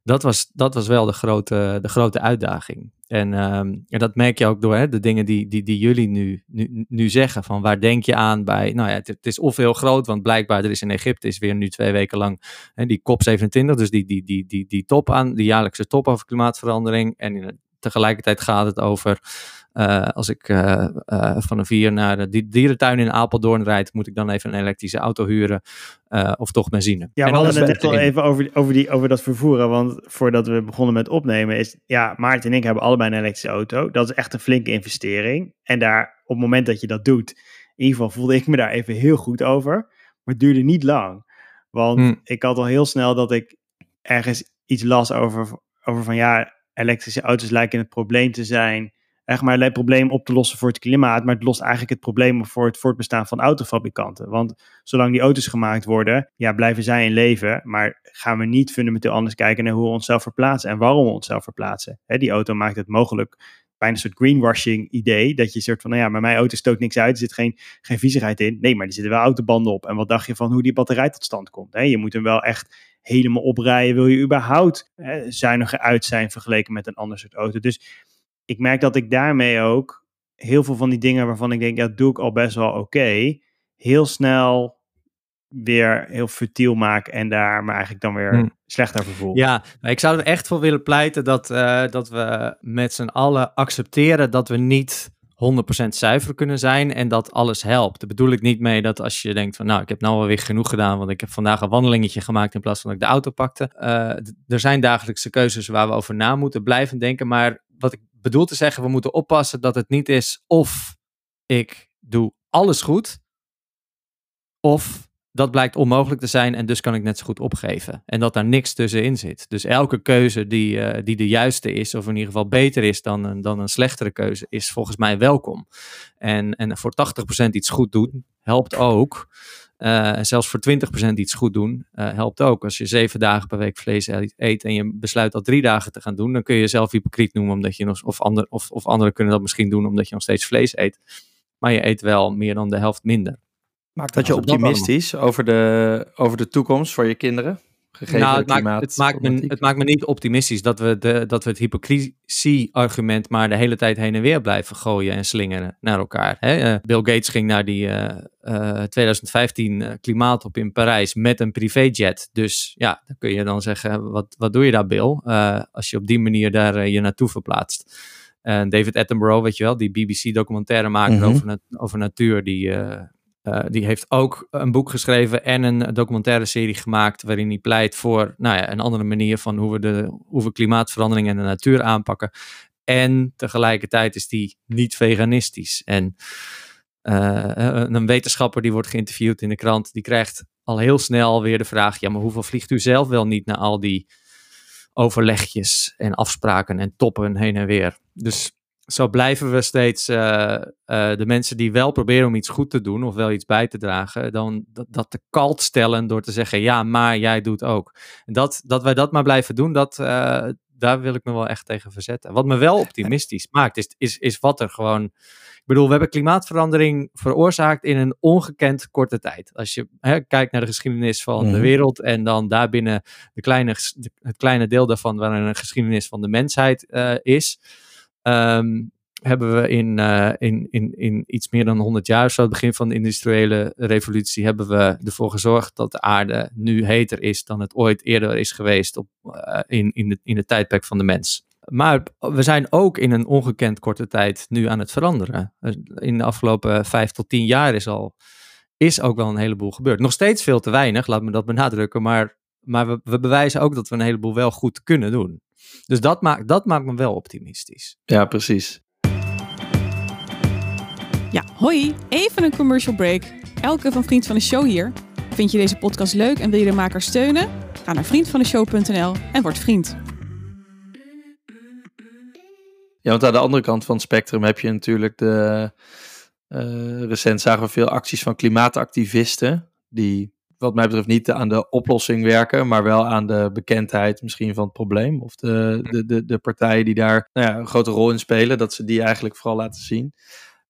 S3: Dat was, dat was wel de grote, de grote uitdaging. En, um, en dat merk je ook door hè, de dingen die, die, die jullie nu, nu, nu zeggen. Van waar denk je aan bij. Nou ja, het, het, is of heel groot, want blijkbaar er is in Egypte is weer nu twee weken lang hè, die COP27, dus die, die, die, die, die top aan, die jaarlijkse top over klimaatverandering. En tegelijkertijd gaat het over uh, als ik uh, uh, van een vier naar de dierentuin in Apeldoorn rijd, moet ik dan even een elektrische auto huren of toch benzine.
S2: Ja, we hadden het net al even over, over, die, over dat vervoeren, want voordat we begonnen met opnemen is, ja, Maarten en ik hebben allebei een elektrische auto. Dat is echt een flinke investering. En daar, op het moment dat je dat doet, in ieder geval voelde ik me daar even heel goed over. Maar het duurde niet lang. Want hmm. ik had al heel snel dat ik ergens iets las over, over van ja, elektrische auto's lijken het probleem te zijn echt maar het probleem op te lossen voor het klimaat, maar het lost eigenlijk het probleem voor het voortbestaan van autofabrikanten. Want zolang die auto's gemaakt worden, ja, blijven zij in leven, maar gaan we niet fundamenteel anders kijken naar hoe we onszelf verplaatsen en waarom we onszelf verplaatsen. die auto maakt het mogelijk bijna een soort greenwashing idee. Dat je soort van, nou ja, maar mijn auto stoot niks uit. Er zit geen, geen viezigheid in. Nee, maar er zitten wel autobanden op. En wat dacht je van hoe die batterij tot stand komt? Je moet hem wel echt helemaal oprijden. Wil je überhaupt zuiniger uit zijn vergeleken met een ander soort auto? Dus ik merk dat ik daarmee ook heel veel van die dingen waarvan ik denk, ja, doe ik al best wel oké, heel snel weer heel futiel maak en daar me eigenlijk dan weer hmm. slechter voor voel.
S3: Ja, ik zou er echt voor willen pleiten dat, uh, dat we met z'n allen accepteren dat we niet 100% zuiver kunnen zijn en dat alles helpt. Daar bedoel ik niet mee dat als je denkt van nou, ik heb nou alweer genoeg gedaan, want ik heb vandaag een wandelingetje gemaakt in plaats van dat ik de auto pakte. Uh, er zijn dagelijkse keuzes waar we over na moeten blijven denken, maar wat ik bedoel te zeggen, we moeten oppassen dat het niet is of ik doe alles goed, of dat blijkt onmogelijk te zijn en dus kan ik net zo goed opgeven. En dat daar niks tussenin zit. Dus elke keuze die, uh, die de juiste is, of in ieder geval beter is dan een, dan een slechtere keuze, is volgens mij welkom. En, en voor 80% iets goed doen, helpt ook. Uh, zelfs voor 20% iets goed doen, uh, helpt ook. Als je zeven dagen per week vlees eet en je besluit dat drie dagen te gaan doen, dan kun je jezelf hypocriet noemen, omdat je nog, of, ander, of, of anderen kunnen dat misschien doen omdat je nog steeds vlees eet. Maar je eet wel meer dan de helft minder.
S1: Maakt dat je optimistisch over de, over de toekomst voor je kinderen?
S3: Nou, het maakt, het, maakt me, het maakt me niet optimistisch dat we, de, dat we het hypocrisie-argument maar de hele tijd heen en weer blijven gooien en slingeren naar elkaar. Hè? Eh, Bill Gates ging naar die uh, uh, 2015 klimaatop in Parijs met een privéjet. Dus ja, dan kun je dan zeggen, wat, wat doe je daar Bill? Eh, als je op die manier daar je naartoe verplaatst. David Attenborough, weet je wel, die BBC documentaire maker mm over, over natuur, die uh, die heeft ook een boek geschreven en een documentaire serie gemaakt waarin hij pleit voor nou ja, een andere manier van hoe we, de, hoe we klimaatverandering en de natuur aanpakken. En tegelijkertijd is die niet veganistisch. En uh, een wetenschapper die wordt geïnterviewd in de krant, die krijgt al heel snel weer de vraag: ja, maar hoeveel vliegt u zelf wel niet naar al die overlegjes en afspraken en toppen heen en weer? Dus zo blijven we steeds uh, uh, de mensen die wel proberen om iets goed te doen of wel iets bij te dragen, dan dat, dat te kalt stellen door te zeggen, ja, maar jij doet ook. En dat, dat wij dat maar blijven doen, dat, uh, daar wil ik me wel echt tegen verzetten. Wat me wel optimistisch maakt, is, is, is wat er gewoon. Ik bedoel, we hebben klimaatverandering veroorzaakt in een ongekend korte tijd. Als je hè, kijkt naar de geschiedenis van de mhm. wereld en dan daarbinnen de kleine, het kleine deel daarvan waarin een geschiedenis van de mensheid is um, hebben we in, uh, in, in, in iets meer dan 100 jaar, zo het begin van de industriële revolutie, hebben we ervoor gezorgd dat de aarde nu heter is dan het ooit eerder is geweest op, uh, in, in, de, in het tijdperk van de mens. Maar we zijn ook in een ongekend korte tijd nu aan het veranderen. In de afgelopen vijf tot tien jaar is al is ook wel een heleboel gebeurd. Nog steeds veel te weinig, laat me dat benadrukken, maar, maar we, we bewijzen ook dat we een heleboel wel goed kunnen doen. Dus dat maakt, dat maakt me wel optimistisch.
S1: Ja, precies.
S5: Ja, hoi. Even een commercial break. Elke van Vriend van de Show hier. Vind je deze podcast leuk en wil je de maker steunen? Ga naar vriendvandeshow.nl en word vriend.
S1: Ja, want aan de andere kant van het spectrum heb je natuurlijk de... Uh, recent zagen we veel acties van klimaatactivisten die wat mij betreft niet aan de oplossing werken, maar wel aan de bekendheid misschien van het probleem. Of de, de, de, de partijen die daar nou ja, een grote rol in spelen, dat ze die eigenlijk vooral laten zien.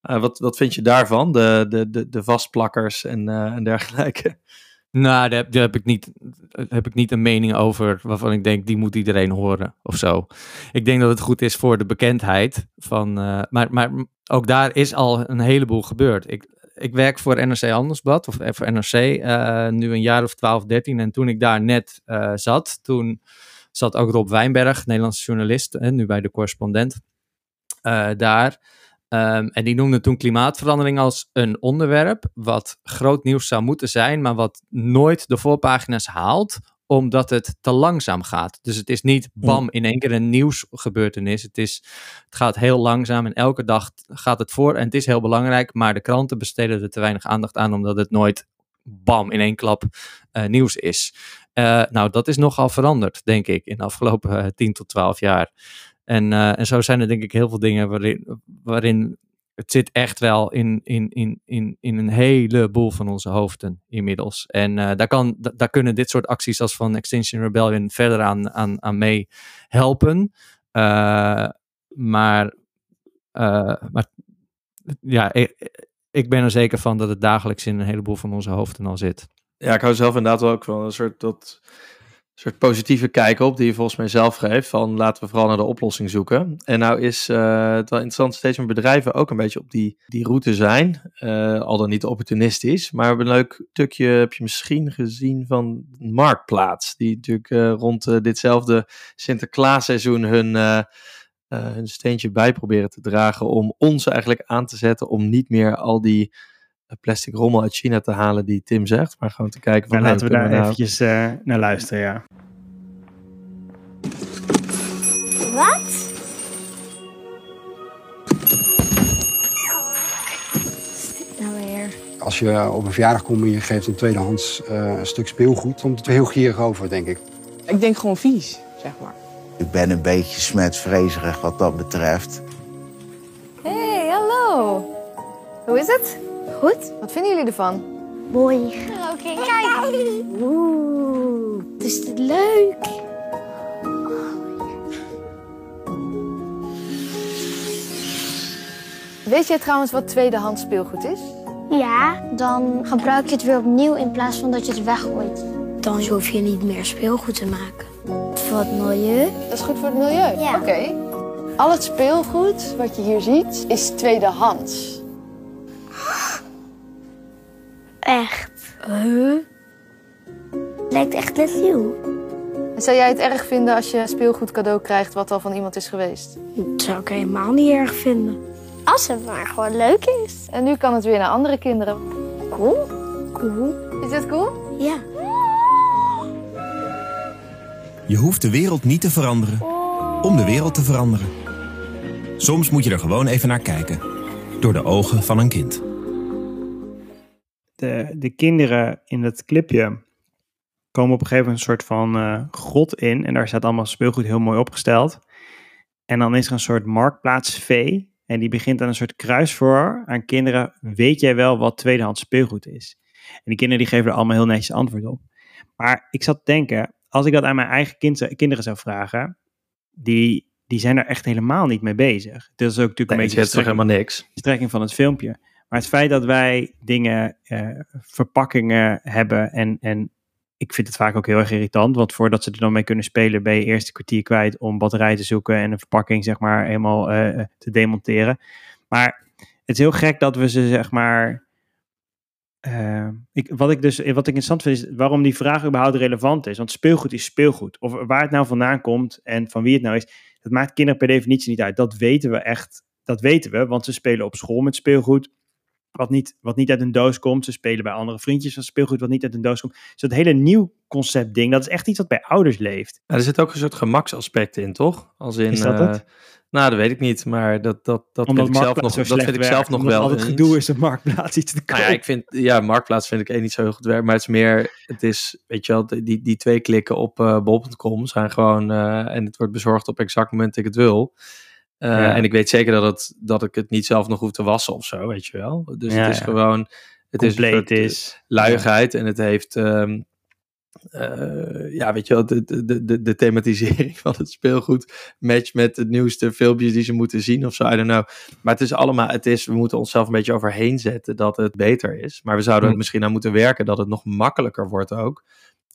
S1: Uh, wat, wat vind je daarvan, de, de, de, de vastplakkers en, uh, en dergelijke?
S3: Nou, daar, daar, heb, ik niet, heb ik niet een mening over waarvan ik denk, die moet iedereen horen of zo. Ik denk dat het goed is voor de bekendheid. Van, uh, maar, maar ook daar is al een heleboel gebeurd. Ik, ik werk voor NRC Handelsblad, of voor NRC, uh, nu een jaar of 12, 13. En toen ik daar net uh, zat, toen zat ook Rob Wijnberg, Nederlandse journalist, hè, nu bij de correspondent, daar. Um, en die noemde toen klimaatverandering als een onderwerp wat groot nieuws zou moeten zijn, maar wat nooit de voorpagina's haalt, omdat het te langzaam gaat. Dus het is niet bam in één keer een nieuwsgebeurtenis. Het, is, het gaat heel langzaam en elke dag gaat het voor en het is heel belangrijk, maar de kranten besteden er te weinig aandacht aan, omdat het nooit bam in één klap uh, nieuws is. Uh, nou, dat is nogal veranderd, denk ik, in de afgelopen uh, 10 tot 12 jaar. En, en zo zijn er denk ik heel veel dingen waarin, waarin het zit echt wel in, in, in, in, in een heleboel van onze hoofden inmiddels. En uh, daar, kan, daar kunnen dit soort acties als van Extinction Rebellion verder aan, aan, aan mee helpen. Uh, maar, maar ja, ik, ik ben er zeker van dat het dagelijks in een heleboel van onze hoofden al zit.
S1: Ja, ik hou zelf inderdaad ook van een soort dat soort positieve kijk op die je volgens mij zelf geeft. Van laten we vooral naar de oplossing zoeken. En nou is uh, het wel interessant steeds meer bedrijven ook een beetje op die, die route zijn. Uh, al dan niet opportunistisch. Maar we hebben een leuk stukje, heb je misschien gezien van Marktplaats. Die natuurlijk uh, rond ditzelfde Sinterklaasseizoen hun, hun steentje bij proberen te dragen. Om ons eigenlijk aan te zetten om niet meer al die plastic rommel uit China te halen die Tim zegt. Maar gewoon te kijken van...
S2: Ja, laten we daar we nou... eventjes uh, naar luisteren, ja.
S6: Wat? Nou weer.
S7: Als je op een verjaardag komt en je geeft een tweedehands uh, een stuk speelgoed, komt het heel gierig over, denk ik.
S8: Ik denk gewoon vies, zeg maar.
S9: Ik ben een beetje smetvrezerig wat dat betreft.
S10: Hey, hallo. Hoe is het?
S6: Goed.
S10: Wat vinden jullie ervan?
S6: Mooi. Oké, okay, kijk. Oeh, het is dit leuk.
S10: Weet jij trouwens wat tweedehands speelgoed is?
S6: Ja, dan gebruik je het weer opnieuw in plaats van dat je het weggooit. Dan hoef je niet meer speelgoed te maken. Voor het milieu.
S10: Dat is goed voor het milieu?
S6: Ja.
S10: Oké. Okay. Al het speelgoed wat je hier ziet is tweedehands.
S6: Echt? Huh? Lijkt echt net nieuw.
S10: En zou jij het erg vinden als je speelgoed cadeau krijgt wat al van iemand is geweest?
S6: Dat zou ik helemaal niet erg vinden. Als het maar gewoon leuk is.
S10: En nu kan het weer naar andere kinderen.
S6: Cool. Cool.
S10: Is dit cool?
S6: Ja.
S11: Je hoeft de wereld niet te veranderen om de wereld te veranderen. Soms moet je er gewoon even naar kijken. Door de ogen van een kind.
S2: De, de kinderen in dat clipje komen op een gegeven moment een soort van uh, grot in. En daar staat allemaal speelgoed heel mooi opgesteld. En dan is er een soort marktplaatsvee. En die begint aan een soort kruisvoor aan kinderen. Weet jij wel wat tweedehands speelgoed is? En die kinderen die geven er allemaal heel netjes antwoord op. Maar ik zat te denken, als ik dat aan mijn eigen kind, kinderen zou vragen, die, die zijn er echt helemaal niet mee bezig. Dat is ook natuurlijk
S1: nee,
S2: een beetje
S1: de strekking, helemaal niks.
S2: strekking van het filmpje. Maar het feit dat wij dingen, uh, verpakkingen hebben en, en ik vind het vaak ook heel erg irritant, want voordat ze er dan mee kunnen spelen, ben je eerst een kwartier kwijt om batterij te zoeken en een verpakking, zeg maar, helemaal uh, te demonteren. Maar het is heel gek dat we ze, zeg maar. Uh, ik, wat ik dus wat ik interessant vind, is waarom die vraag überhaupt relevant is. Want speelgoed is speelgoed. Of waar het nou vandaan komt en van wie het nou is, dat maakt kinderen per definitie niet uit. Dat weten we echt. Dat weten we, want ze spelen op school met speelgoed wat niet, wat niet uit een doos komt. Ze spelen bij andere vriendjes van speelgoed wat niet uit een doos komt. Dus dat hele nieuw concept ding, dat is echt iets wat bij ouders leeft.
S1: Ja, er zit ook een soort gemaksaspect in, toch? Als in,
S2: is dat
S1: uh,
S2: het?
S1: Nou, dat weet ik niet, maar dat, dat, dat
S2: Omdat
S1: vind ik zelf nog, dat vind ik zelf nog wel.
S2: Al het gedoe is een marktplaats iets te koop.
S1: Nou ja, ik vind, ja, marktplaats vind ik één niet zo heel goed werk, maar het is meer, het is, weet je wel, die, die twee klikken op uh, bol.com zijn gewoon, uh, en het wordt bezorgd op exact moment dat ik het wil. Uh, ja. En ik weet zeker dat, het, dat ik het niet zelf nog hoef te wassen of zo, weet je wel. Dus ja, het is ja. gewoon, Het is,
S2: compleet
S1: eh,
S2: is.
S1: luiigheid en het heeft, ehm, eh, ja, weet je wel, de, de, de, de thematisering van het speelgoed match met de nieuwste filmpjes die ze moeten zien of zo, I don't know. Maar het is allemaal, het is, we moeten onszelf een beetje overheen zetten dat het beter is. Maar we zouden er
S3: Hm.
S1: misschien aan moeten werken dat het nog makkelijker wordt ook,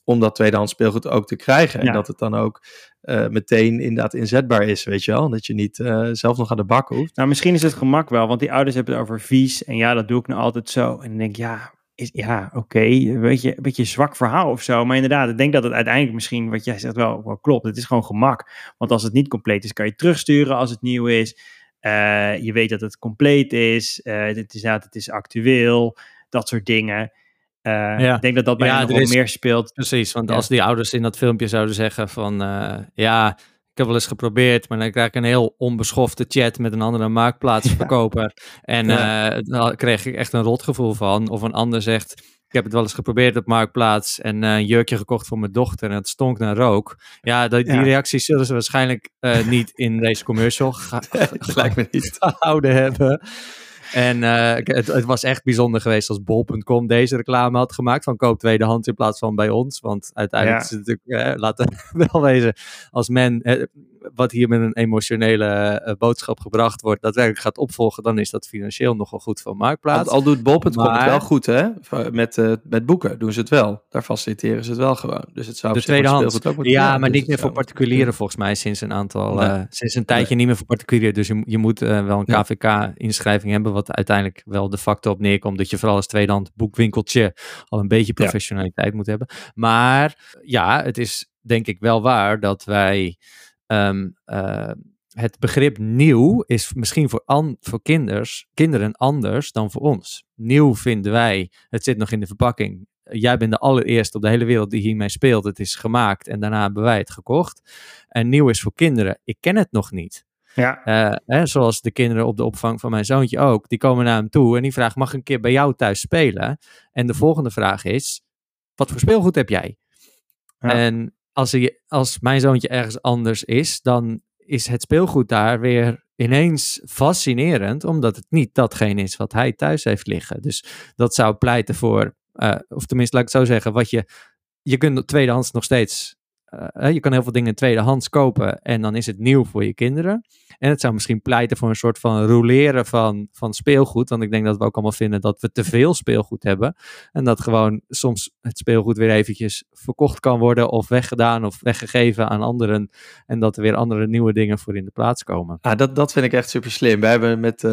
S1: om dat tweedehands speelgoed ook te krijgen. En
S2: Ja.
S1: dat het dan ook eh, meteen inderdaad inzetbaar is, weet je wel. Dat je niet eh, zelf nog aan de bak hoeft.
S2: Nou, misschien is het gemak wel, want die ouders hebben het over vies. En ja, dat doe ik nou altijd zo. En dan denk ik, ja, is, ja oké, een, beetje, een beetje een zwak verhaal of zo. Maar inderdaad, ik denk dat het uiteindelijk misschien, wat jij zegt, wel, wel klopt. Het is gewoon gemak. Want als het niet compleet is, kan je terugsturen als het nieuw is. Eh, je weet dat het compleet is. Het is het is actueel. Dat soort dingen. Eh,
S3: Ja.
S2: Ik denk dat dat bij
S3: Ja,
S2: hen nog
S3: er is-
S2: meer speelt.
S3: Precies, want
S2: Ja.
S3: als die ouders in dat filmpje zouden zeggen van... eh, ja, ik heb wel eens geprobeerd, maar dan krijg ik een heel onbeschofte chat met een andere marktplaatsverkoper. En
S1: Ja.
S3: eh, daar kreeg ik echt een rotgevoel van. Of een ander zegt, ik heb het wel eens geprobeerd op Marktplaats en eh, een jurkje gekocht voor mijn dochter en het stonk naar rook. Ja, dat, die reacties zullen ze waarschijnlijk eh, niet in deze commercial ga-
S1: Dat lijkt me niet.
S3: gehouden hebben. En eh, het, het was echt bijzonder geweest als bol.com deze reclame had gemaakt van koop tweedehands in plaats van bij ons. Want uiteindelijk
S2: Ja.
S3: is het natuurlijk, eh, laten we wel wezen, als men eh, wat hier met een emotionele eh, boodschap gebracht wordt, daadwerkelijk gaat opvolgen, dan is dat financieel nogal goed voor
S1: Al,
S3: Marktplaats.
S1: al doet bol.com het
S3: Maar-
S1: wel goed, hè? Met, eh, met boeken doen ze het wel. Daar faciliteren ze het wel gewoon. Dus het zou
S3: de tweedehands.
S1: speelgoed ook
S3: Ja, maar
S1: dus
S3: niet meer voor particulieren volgens mij sinds een aantal,
S1: Nee.
S3: eh, sinds een tijdje niet meer voor particulieren. Dus je, je moet wel een. KVK-inschrijving hebben, wat uiteindelijk wel de facto op neerkomt dat je vooral als tweedehand boekwinkeltje al een beetje professionaliteit moet hebben. Maar ja, het is denk ik wel waar dat wij ehm, eh, het begrip nieuw is misschien voor, an, voor kinders, kinderen anders dan voor ons. Nieuw vinden wij, het zit nog in de verpakking. Jij bent de allereerste op de hele wereld die hiermee speelt. Het is gemaakt en daarna hebben wij het gekocht. En nieuw is voor kinderen. Ik ken het nog niet.
S2: Ja,
S3: Eh, hè, zoals de kinderen op de opvang van mijn zoontje ook. Die komen naar hem toe en die vragen: mag ik een keer bij jou thuis spelen? En de volgende vraag is: wat voor speelgoed heb jij?
S2: Ja.
S3: En als, hij, als mijn zoontje ergens anders is, dan is het speelgoed daar weer ineens fascinerend, omdat het niet datgene is wat hij thuis heeft liggen. Dus dat zou pleiten voor, eh, of tenminste, laat ik het zo zeggen, wat je, je kunt tweedehands nog steeds, eh, je kan heel veel dingen tweedehands kopen en dan is het nieuw voor je kinderen. En het zou misschien pleiten voor een soort van roleren van, van speelgoed. Want ik denk dat we ook allemaal vinden dat we te veel speelgoed hebben. En dat gewoon soms het speelgoed weer eventjes verkocht kan worden. Of weggedaan of weggegeven aan anderen. En dat er weer andere nieuwe dingen voor in de plaats komen.
S1: Ah, dat, dat vind ik echt super slim. We hebben met eh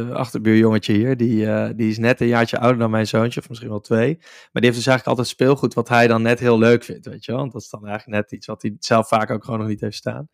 S1: een achterbuurjongetje hier, die, eh, die is net een jaartje ouder dan mijn zoontje, of misschien wel twee. Maar die heeft dus eigenlijk altijd speelgoed wat hij dan net heel leuk vindt, weet je wel. Want dat is dan eigenlijk net iets wat hij zelf vaak ook gewoon nog niet heeft staan.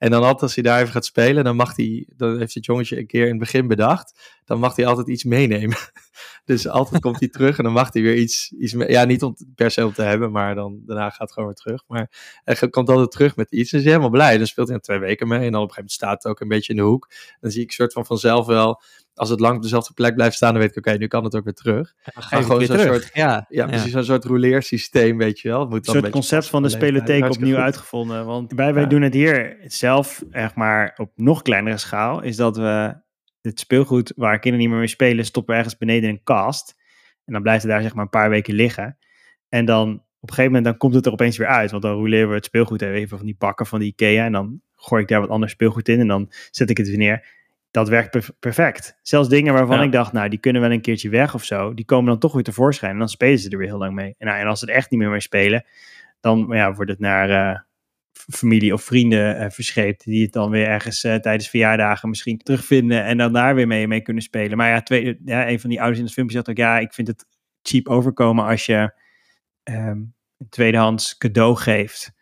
S1: En dan altijd als hij daar even gaat spelen, dan mag hij, dan heeft het jongetje een keer in het begin bedacht, dan mag hij altijd iets meenemen. dus altijd komt hij terug en dan mag hij weer iets, iets mee, ja niet om per se om te hebben, maar dan daarna gaat het gewoon weer terug. Maar hij komt altijd terug met iets en is hij helemaal blij. Dan speelt hij er twee weken mee en dan op een gegeven moment staat het ook een beetje in de hoek. Dan zie ik soort van vanzelf wel, als het lang op dezelfde plek blijft staan, dan weet ik, oké, nu kan het ook weer terug.
S3: Het
S1: gewoon
S3: weer
S1: zo'n
S3: terug.
S1: soort,
S3: ja,
S1: ja, precies zo'n soort rouleersysteem, weet je wel. Het moet
S2: Een
S1: dan
S2: soort
S1: een beetje
S2: concept van de spelotheek opnieuw
S1: goed.
S2: uitgevonden. Want wij, wij
S1: Ja.
S2: doen het hier zelf, echt maar op nog kleinere schaal, is dat we het speelgoed waar kinderen niet meer mee spelen, stoppen ergens beneden in een kast. En dan blijft het daar zeg maar een paar weken liggen. En dan op een gegeven moment dan komt het er opeens weer uit. Want dan rouleren we het speelgoed even van die pakken van de Ikea. En dan gooi ik daar wat ander speelgoed in. En dan zet ik het weer neer. Dat werkt perf- perfect. Zelfs dingen waarvan
S1: Ja.
S2: ik dacht, nou, die kunnen wel een keertje weg of zo. Die komen dan toch weer tevoorschijn. En dan spelen ze er weer heel lang mee. En, nou, en als ze er echt niet meer mee spelen, dan ja, wordt het naar eh, familie of vrienden eh, verscheept. Die het dan weer ergens eh, tijdens verjaardagen misschien terugvinden. En dan daar weer mee, mee kunnen spelen. Maar ja, twee, ja, een van die ouders in het filmpje zegt ook, ja, ik vind het cheap overkomen als je ehm, een tweedehands cadeau geeft.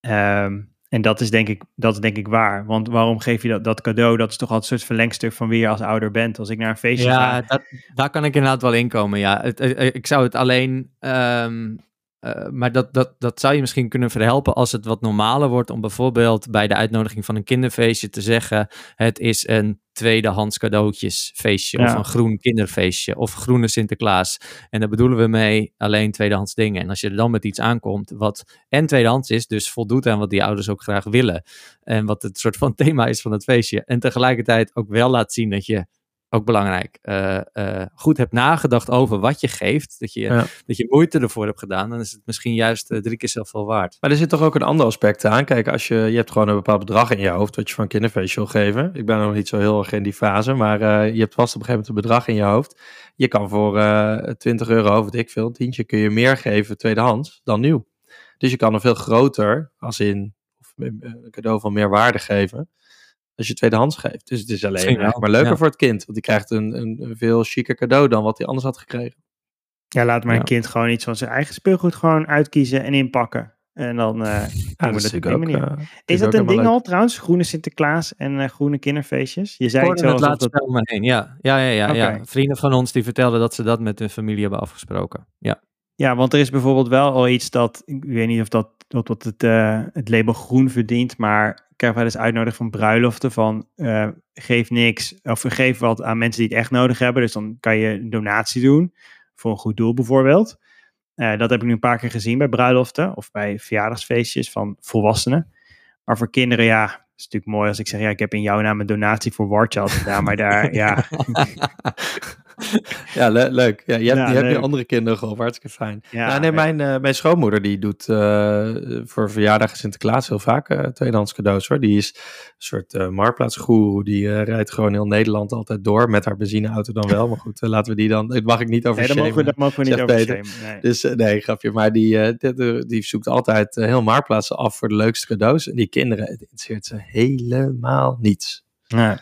S2: Ehm, en dat is, denk ik, dat is denk ik waar. Want waarom geef je dat, dat cadeau? Dat is toch altijd een soort verlengstuk van wie je als ouder bent. Als ik naar een feestje
S3: Ja,
S2: ga.
S3: dat, daar kan ik inderdaad wel inkomen. Ja. Het, eh, ik zou het alleen. ehm, eh, maar dat, dat, dat zou je misschien kunnen verhelpen als het wat normaler wordt. Om bijvoorbeeld bij de uitnodiging van een kinderfeestje te zeggen: Het is een tweedehands cadeautjesfeestje. Of een groen kinderfeestje. Of groene Sinterklaas. En daar bedoelen we mee alleen tweedehands dingen. En als je er dan met iets aankomt wat en tweedehands is, dus voldoet aan wat die ouders ook graag willen. En wat het soort van thema is van het feestje. En tegelijkertijd ook wel laat zien dat je ook belangrijk, uh, uh, goed hebt nagedacht over wat je geeft, dat je,
S1: Ja.
S3: dat je moeite ervoor hebt gedaan, dan is het misschien juist uh, drie keer zoveel waard.
S1: Maar er zit toch ook een ander aspect aan. Kijk, als je, je hebt gewoon een bepaald bedrag in je hoofd wat je van een kinderfeestje wil geven. Ik ben nog niet zo heel erg in die fase, maar je hebt vast op een gegeven moment een bedrag in je hoofd. Je kan voor 20 euro, of wat ik veel, een tientje, kun je meer geven tweedehands dan nieuw. Dus je kan een veel groter, als in of een cadeau van meer waarde geven, als je tweedehands geeft. Dus het is alleen maar leuker
S3: ja.
S1: voor het kind, want die krijgt een, een, een veel chiquer cadeau dan wat hij anders had gekregen.
S2: Ja, laat maar
S1: Ja.
S2: een kind gewoon iets van zijn eigen speelgoed gewoon uitkiezen en inpakken. En dan eh doen we
S1: dat is
S2: dat op die
S1: natuurlijk
S2: manier.
S1: ook, eh,
S2: is dat een ding
S1: leuk.
S2: al trouwens? Groene Sinterklaas en eh, groene kinderfeestjes? Je zei het zo
S3: het laatst
S2: dat...
S3: me heen, ja. Ja, ja, ja, ja. Vrienden van ons die vertelden dat ze dat met hun familie hebben afgesproken. Ja.
S2: Ja, want er is bijvoorbeeld wel al iets dat, ik weet niet of dat, dat het, eh, het label groen verdient, maar wel eens uitnodiging van bruiloften van eh, geef niks of geef wat aan mensen die het echt nodig hebben. Dus dan kan je een donatie doen voor een goed doel bijvoorbeeld. Eh, dat heb ik nu een paar keer gezien bij bruiloften of bij verjaardagsfeestjes van volwassenen. Maar voor kinderen, ja, is natuurlijk mooi als ik zeg, ja, ik heb in jouw naam een donatie voor Warchild gedaan, maar daar, ja,
S1: Ja, le- leuk. Ja, je hebt,
S2: Ja,
S1: je hebt
S2: leuk.
S1: andere kinderen geholpen. Hartstikke fijn.
S2: Ja,
S1: Ja, nee, mijn, eh, mijn schoonmoeder die doet eh, voor verjaardag en Sinterklaas heel vaak eh, tweedehands cadeaus hoor. Die is een soort marktplaatsgoeroe. Die rijdt gewoon heel Nederland altijd door. Met haar benzineauto dan wel. Maar goed, laten we die dan... Dat mag ik niet over
S2: nee, mogen we, daar mogen we niet over shamen. Nee.
S1: Dus nee, grapje. Maar die, die, die zoekt altijd heel marktplaatsen af voor de leukste cadeaus. En die kinderen, het interesseert ze helemaal niets.
S2: Ja.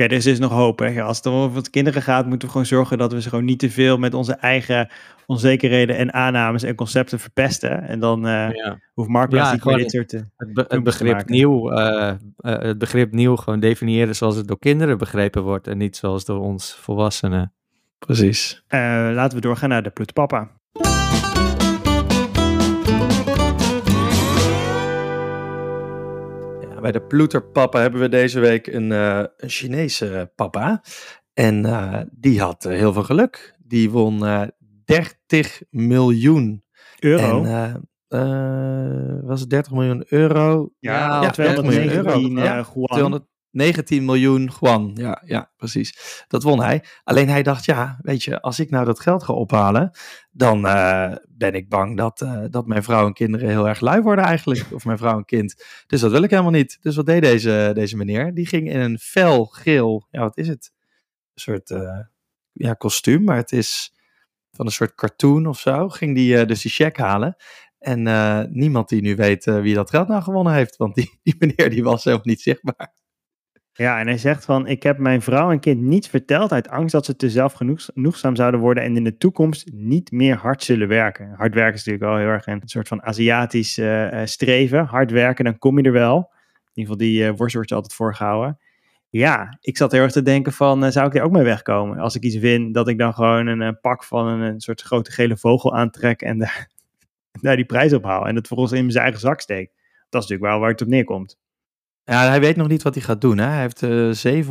S2: Oké, er is dus nog hoop. Hè? Als het over het kinderen gaat, moeten we gewoon zorgen dat we ze gewoon niet te veel met onze eigen onzekerheden en aannames en concepten verpesten. En dan eh
S3: Ja.
S2: hoeft Marktplaats
S3: Ja,
S2: niet meer
S3: gewoon
S2: dit soort... eh,
S3: Het, be- het
S2: filmpjes te
S3: begrip
S2: maken.
S3: nieuw, eh, eh, het begrip nieuw gewoon definiëren zoals het door kinderen begrepen wordt en niet zoals door ons volwassenen.
S1: Precies.
S2: Eh, laten we doorgaan naar de Ploetpapa.
S1: Bij de ploeterpapa hebben we deze week een, uh, een Chinese papa. En uh, die had eh, heel veel geluk. Die won 30 miljoen
S2: euro.
S1: En, was het 30 miljoen euro?
S2: Ja,
S1: ja miljoen euro. Ja,
S2: 200,
S1: 19 miljoen Juan. Ja, ja, precies. Dat won hij. Alleen hij dacht, ja, weet je, als ik nou dat geld ga ophalen, dan eh, ben ik bang dat, eh, dat mijn vrouw en kinderen heel erg lui worden eigenlijk. Of mijn vrouw en kind. Dus dat wil ik helemaal niet. Dus wat deed deze, deze meneer? Die ging in een fel geel, ja, wat is het? Een soort eh, ja, kostuum, maar het is van een soort cartoon of zo. Ging die dus die check halen. En niemand die nu weet wie dat geld nou gewonnen heeft. Want die, die meneer die was zelf niet zichtbaar.
S2: Ja, en hij zegt van, ik heb mijn vrouw en kind niet verteld uit angst dat ze te zelfgenoegzaam zouden worden en in de toekomst niet meer hard zullen werken. Hard werken is natuurlijk wel heel erg een soort van Aziatisch eh, eh, streven. Hard werken, dan kom je er wel. In ieder geval die eh worst wordt je altijd voorgehouden. Ja, ik zat heel erg te denken van, zou ik er ook mee wegkomen? Als ik iets win, dat ik dan gewoon een, pak van een, een soort grote gele vogel aantrek en daar, daar die prijs op haal. En het vervolgens in zijn eigen zak steek. Dat is natuurlijk wel waar het op neerkomt.
S1: Ja, hij weet nog niet wat hij gaat doen. Hè? Hij heeft eh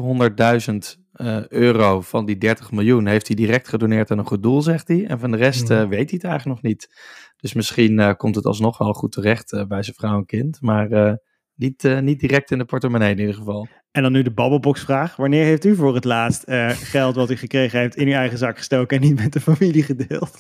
S1: 700.000 eh, euro van die 30 miljoen heeft hij direct gedoneerd aan een goed doel, zegt hij. En van de rest eh, weet hij het eigenlijk nog niet. Dus misschien komt het alsnog wel goed terecht bij zijn vrouw en kind. Maar niet, niet direct in de portemonnee in ieder geval.
S2: En dan nu de babbelbox vraag. Wanneer heeft u voor het laatst geld wat u gekregen heeft in uw eigen zak gestoken en niet met de familie gedeeld?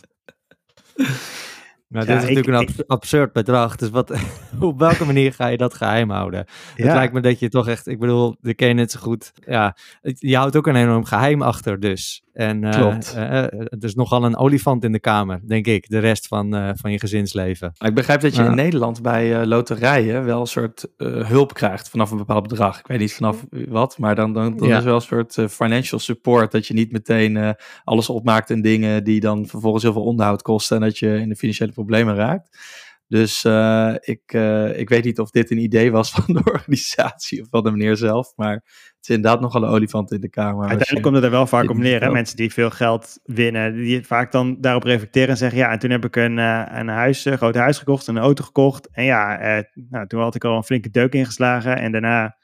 S3: Nou,
S2: Ja,
S3: dit is
S2: ik-
S3: natuurlijk een abs- absurd bedrag. Dus wat, op welke manier ga je dat geheim houden? Het lijkt me dat je toch echt, ik bedoel, de ken net zo goed. Ja, het- je houdt ook een enorm geheim achter dus. En eh,
S1: Klopt.
S3: eh, eh, er is nogal een olifant in de kamer, denk ik, de rest van, van je gezinsleven.
S1: Ik begrijp dat je in Nederland bij loterijen wel een soort hulp krijgt vanaf een bepaald bedrag. Ik weet niet vanaf wat, maar dan, dan, dan
S3: Ja.
S1: is wel een soort financial support. Dat je niet meteen alles opmaakt in dingen die dan vervolgens heel veel onderhoud kosten en dat je in de financiële problemen raakt. Dus eh, ik, eh, ik weet niet of dit een idee was van de organisatie of van de meneer zelf, maar het is inderdaad nogal een olifant in de kamer.
S2: Uiteindelijk komt het er wel vaak
S1: niet
S2: neer. Hè? Mensen die veel geld winnen, die vaak dan daarop reflecteren en zeggen: Ja, en toen heb ik een, eh, een huis, een groot huis gekocht, een auto gekocht. En ja, eh, nou, toen had ik al een flinke deuk ingeslagen. En daarna,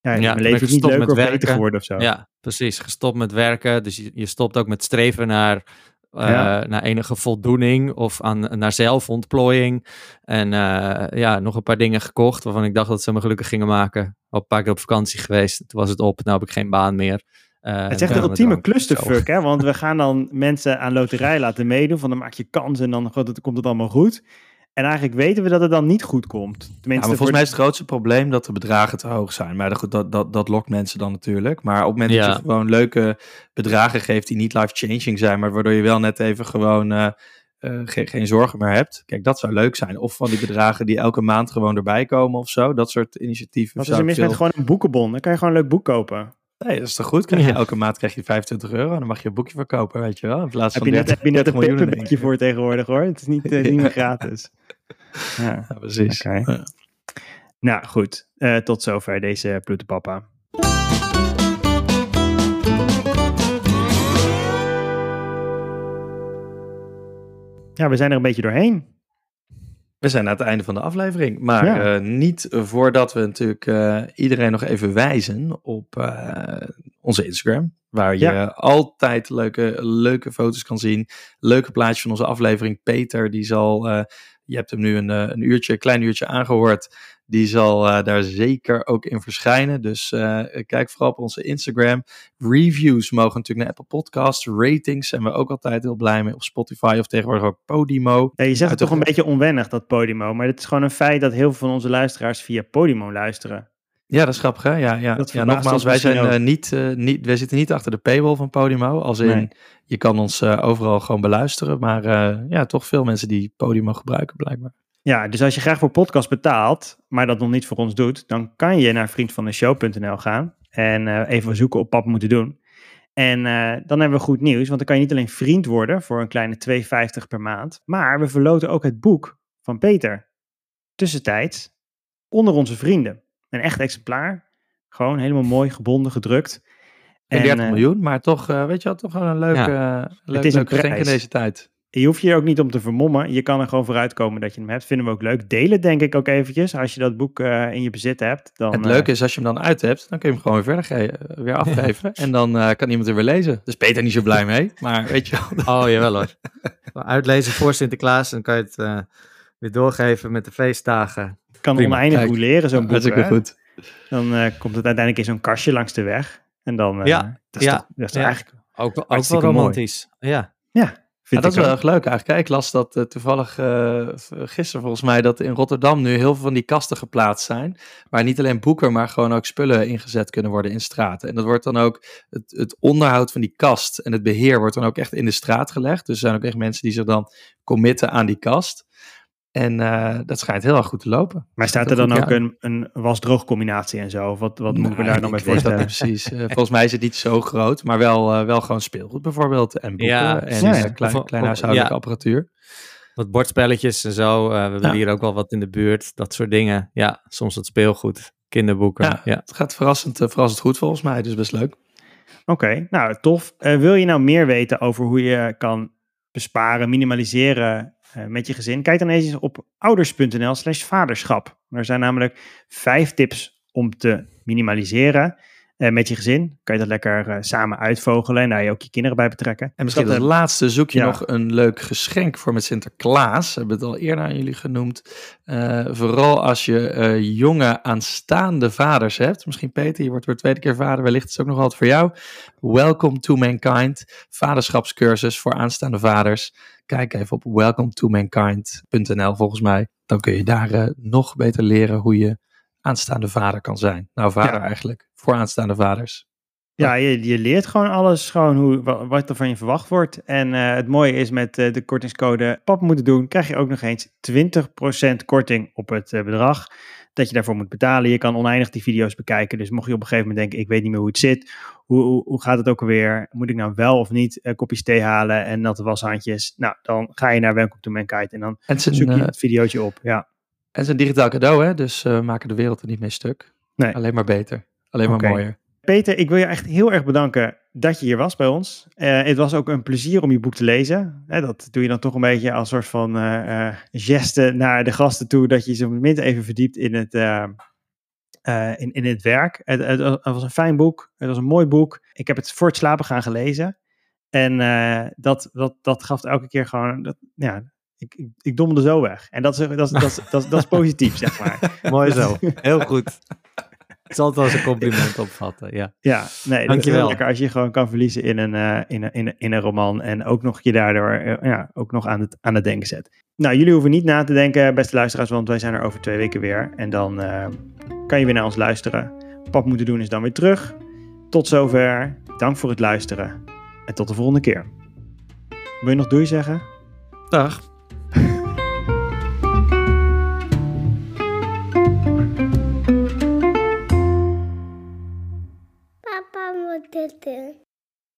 S2: ja,
S3: Ja,
S2: mijn leven is niet
S3: gestopt
S2: leuker
S3: met
S2: of beter geworden of zo.
S3: Ja, precies. Gestopt met werken. Dus je, je stopt ook met streven naar,
S2: Ja.
S3: naar enige voldoening of aan, naar zelfontplooiing. En eh, ja, nog een paar dingen gekocht waarvan ik dacht dat ze me gelukkig gingen maken. Al een paar keer op vakantie geweest. Toen was het op. Nu heb ik geen baan meer. Uh,
S2: het is echt de ultieme clusterfuck, hè? Want we gaan dan mensen aan loterij laten meedoen. Van dan maak je kans en dan komt het allemaal goed. En eigenlijk weten we dat het dan niet goed komt.
S1: Tenminste, ja, maar volgens mij is het grootste probleem dat de bedragen te hoog zijn. Maar goed, dat, dat, dat lokt mensen dan natuurlijk. Maar op het moment dat je gewoon leuke bedragen geeft die niet life-changing zijn, maar waardoor je wel net even gewoon uh, uh, geen, geen zorgen meer hebt. Kijk, dat zou leuk zijn. Of van die bedragen die elke maand gewoon erbij komen of zo. Dat soort initiatieven.
S2: Wat is er mis met gewoon een boekenbon? Dan kan je gewoon een leuk boek kopen.
S1: Nee, dat is toch goed? Krijg je, Elke maand krijg je 25 euro. Dan mag je een boekje verkopen, weet je wel. In plaats
S2: heb
S1: van
S2: je net,
S1: 30,
S2: heb je net een paperbackje voor tegenwoordig hoor. Het is niet, uh, niet meer gratis.
S1: Ja, ja precies.
S2: Okay. Ja. Nou goed, uh, tot zover deze Ploetepapa. Ja, we zijn er een beetje doorheen.
S1: We zijn aan het einde van de aflevering. Maar ja. uh, niet voordat we natuurlijk uh, iedereen nog even wijzen op uh, onze Instagram. Waar je ja. altijd leuke, leuke foto's kan zien. Leuke plaatjes van onze aflevering. Peter, die zal. Je hebt hem nu een, een uurtje, een klein uurtje aangehoord. Die zal uh, daar zeker ook in verschijnen. Dus uh, kijk vooral op onze Instagram. Reviews mogen natuurlijk naar Apple Podcasts. Ratings zijn we ook altijd heel blij mee op Spotify of tegenwoordig ook Podimo.
S2: Ja, je zegt het toch een beetje onwennig, dat Podimo. Maar het is gewoon een feit dat heel veel van onze luisteraars via Podimo luisteren.
S1: Ja, dat is grappig hè? Ja, ja. ja nogmaals, wij, zijn, uh, niet, niet, wij zitten niet achter de paywall van Podimo. Als in, nee. je kan ons overal gewoon beluisteren. Maar ja, toch veel mensen die Podimo gebruiken blijkbaar.
S2: Ja, dus als je graag voor podcast betaalt, maar dat nog niet voor ons doet, dan kan je naar vriendvandeshow.nl gaan en even zoeken op pap moeten doen. En dan hebben we goed nieuws, want dan kan je niet alleen vriend worden voor een kleine 2,50 per maand, maar we verloten ook het boek van Peter. Tussentijds onder onze vrienden. Een echt exemplaar, gewoon helemaal mooi gebonden, gedrukt.
S1: En 30 uh, miljoen, maar toch, uh, weet je wel, toch wel een leuke, ja, leuk,
S2: het is
S1: leuk
S2: een
S1: geschenk in deze tijd.
S2: Je hoeft je er ook niet om te vermommen. Je kan er gewoon vooruit komen dat je hem hebt. Vinden we ook leuk. Delen denk ik ook eventjes. Als je dat boek uh, in je bezit hebt. Dan,
S1: het leuke is als je hem dan uit hebt. Dan kun je hem gewoon weer verder weer afgeven. en dan uh, kan iemand er weer lezen. Dus Peter niet zo blij mee. Maar weet je wel.
S3: Oh jawel hoor. Uitlezen voor Sinterklaas. Dan kan je het uh, weer doorgeven met de feestdagen.
S2: Kan oneindig goed leren zo'n boek.
S1: Hartstikke goed.
S2: Dan komt het uiteindelijk in zo'n kastje langs de weg. En dan
S3: ja,
S2: dat is
S3: ja,
S2: toch, dat is
S3: ja.
S2: eigenlijk
S3: ook, ook wel romantisch. Mooi. Ja.
S2: Ja.
S1: Ja, dat is wel erg leuk eigenlijk. Ik las dat uh, toevallig uh, gisteren volgens mij dat in Rotterdam nu heel veel van die kasten geplaatst zijn. Waar niet alleen boeken, maar gewoon ook spullen ingezet kunnen worden in straten. En dat wordt dan ook, het, het onderhoud van die kast en het beheer wordt dan ook echt in de straat gelegd. Dus er zijn ook echt mensen die zich dan committen aan die kast. En uh, dat schijnt heel erg goed te lopen.
S2: Maar staat er dan ook een, een was-droog combinatie en zo? Of wat, wat moet ik me daar nog mee voorstellen?
S1: Dat precies. Uh, volgens mij is het niet zo groot, maar wel, uh, wel gewoon speelgoed bijvoorbeeld. En boeken
S3: ja,
S1: en
S3: ja,
S1: ja. klein, klein huishoudelijke ja. apparatuur.
S3: Wat bordspelletjes en zo. we hebben hier ook wel wat in de buurt. Dat soort dingen. Ja, soms wat speelgoed. Kinderboeken. Ja,
S1: Het gaat verrassend, verrassend goed volgens mij. Dus best leuk.
S2: Oké, okay, nou tof. wil je nou meer weten over hoe je kan besparen, minimaliseren met je gezin, kijk dan eens op ouders.nl slash vaderschap. Er zijn namelijk vijf tips om te minimaliseren uh, met je gezin. Kan je dat lekker uh, samen uitvogelen en daar je ook je kinderen bij betrekken.
S1: En misschien als laatste zoek je ja. nog een leuk geschenk voor met Sinterklaas. We hebben het al eerder aan jullie genoemd. vooral als je jonge aanstaande vaders hebt. Misschien Peter, je wordt voor de tweede keer vader. Wellicht is het ook nog wat voor jou. Welcome to Mankind. Vaderschapscursus voor aanstaande vaders. Kijk even op welcometomankind.nl volgens mij. Dan kun je daar nog beter leren hoe je aanstaande vader kan zijn. Nou, vader ja. eigenlijk, voor aanstaande vaders.
S2: Ja, je, je, leert gewoon alles, gewoon hoe, wat er van je verwacht wordt. En uh, het mooie is met uh, de kortingscode PAP moeten doen, krijg je ook nog eens 20% korting op het bedrag dat je daarvoor moet betalen. Je kan oneindig die video's bekijken. Dus mocht je op een gegeven moment denken, ik weet niet meer hoe het zit. Hoe, hoe, hoe gaat het ook alweer? Moet ik nou wel of niet kopjes thee halen en natte washandjes? Nou, dan ga je naar Welcome to Mankind en dan
S1: en zijn,
S2: zoek je het videootje op. Ja.
S1: En het is een digitaal cadeau, hè? Dus we uh, maken de wereld er niet mee stuk.
S2: Nee.
S1: Alleen maar beter. Alleen maar okay. mooier.
S2: Peter, ik wil je echt heel erg bedanken dat je hier was bij ons. Uh, het was ook een plezier om je boek te lezen. Hè, dat doe je dan toch een beetje als soort van uh, uh, geste naar de gasten toe, dat je ze minst even verdiept in het, in, in het werk. Het, het, het, was een fijn boek, het was een mooi boek. Ik heb het voor het slapen gaan gelezen. En dat, dat, dat gaf elke keer gewoon, dat, ja, ik, ik, ik dommelde zo weg. En dat is, dat is, dat is, dat is, dat is positief, zeg maar.
S3: mooi zo, heel goed. Ik zal het als een compliment opvatten, ja.
S2: Ja, nee,
S3: Dankjewel.
S2: lekker als je gewoon kan verliezen in een, eh, in een, in een, in een roman en ook nog je daardoor eh, ja, ook nog aan het, aan het denken zet. Nou, jullie hoeven niet na te denken, beste luisteraars, want wij zijn er over twee weken weer. En dan eh, kan je weer naar ons luisteren. Pap moeten doen is dan weer terug. Tot zover. Dank voor het luisteren. En tot de volgende keer. Wil je nog doei zeggen?
S3: Dag.
S6: Papa moet dit doen.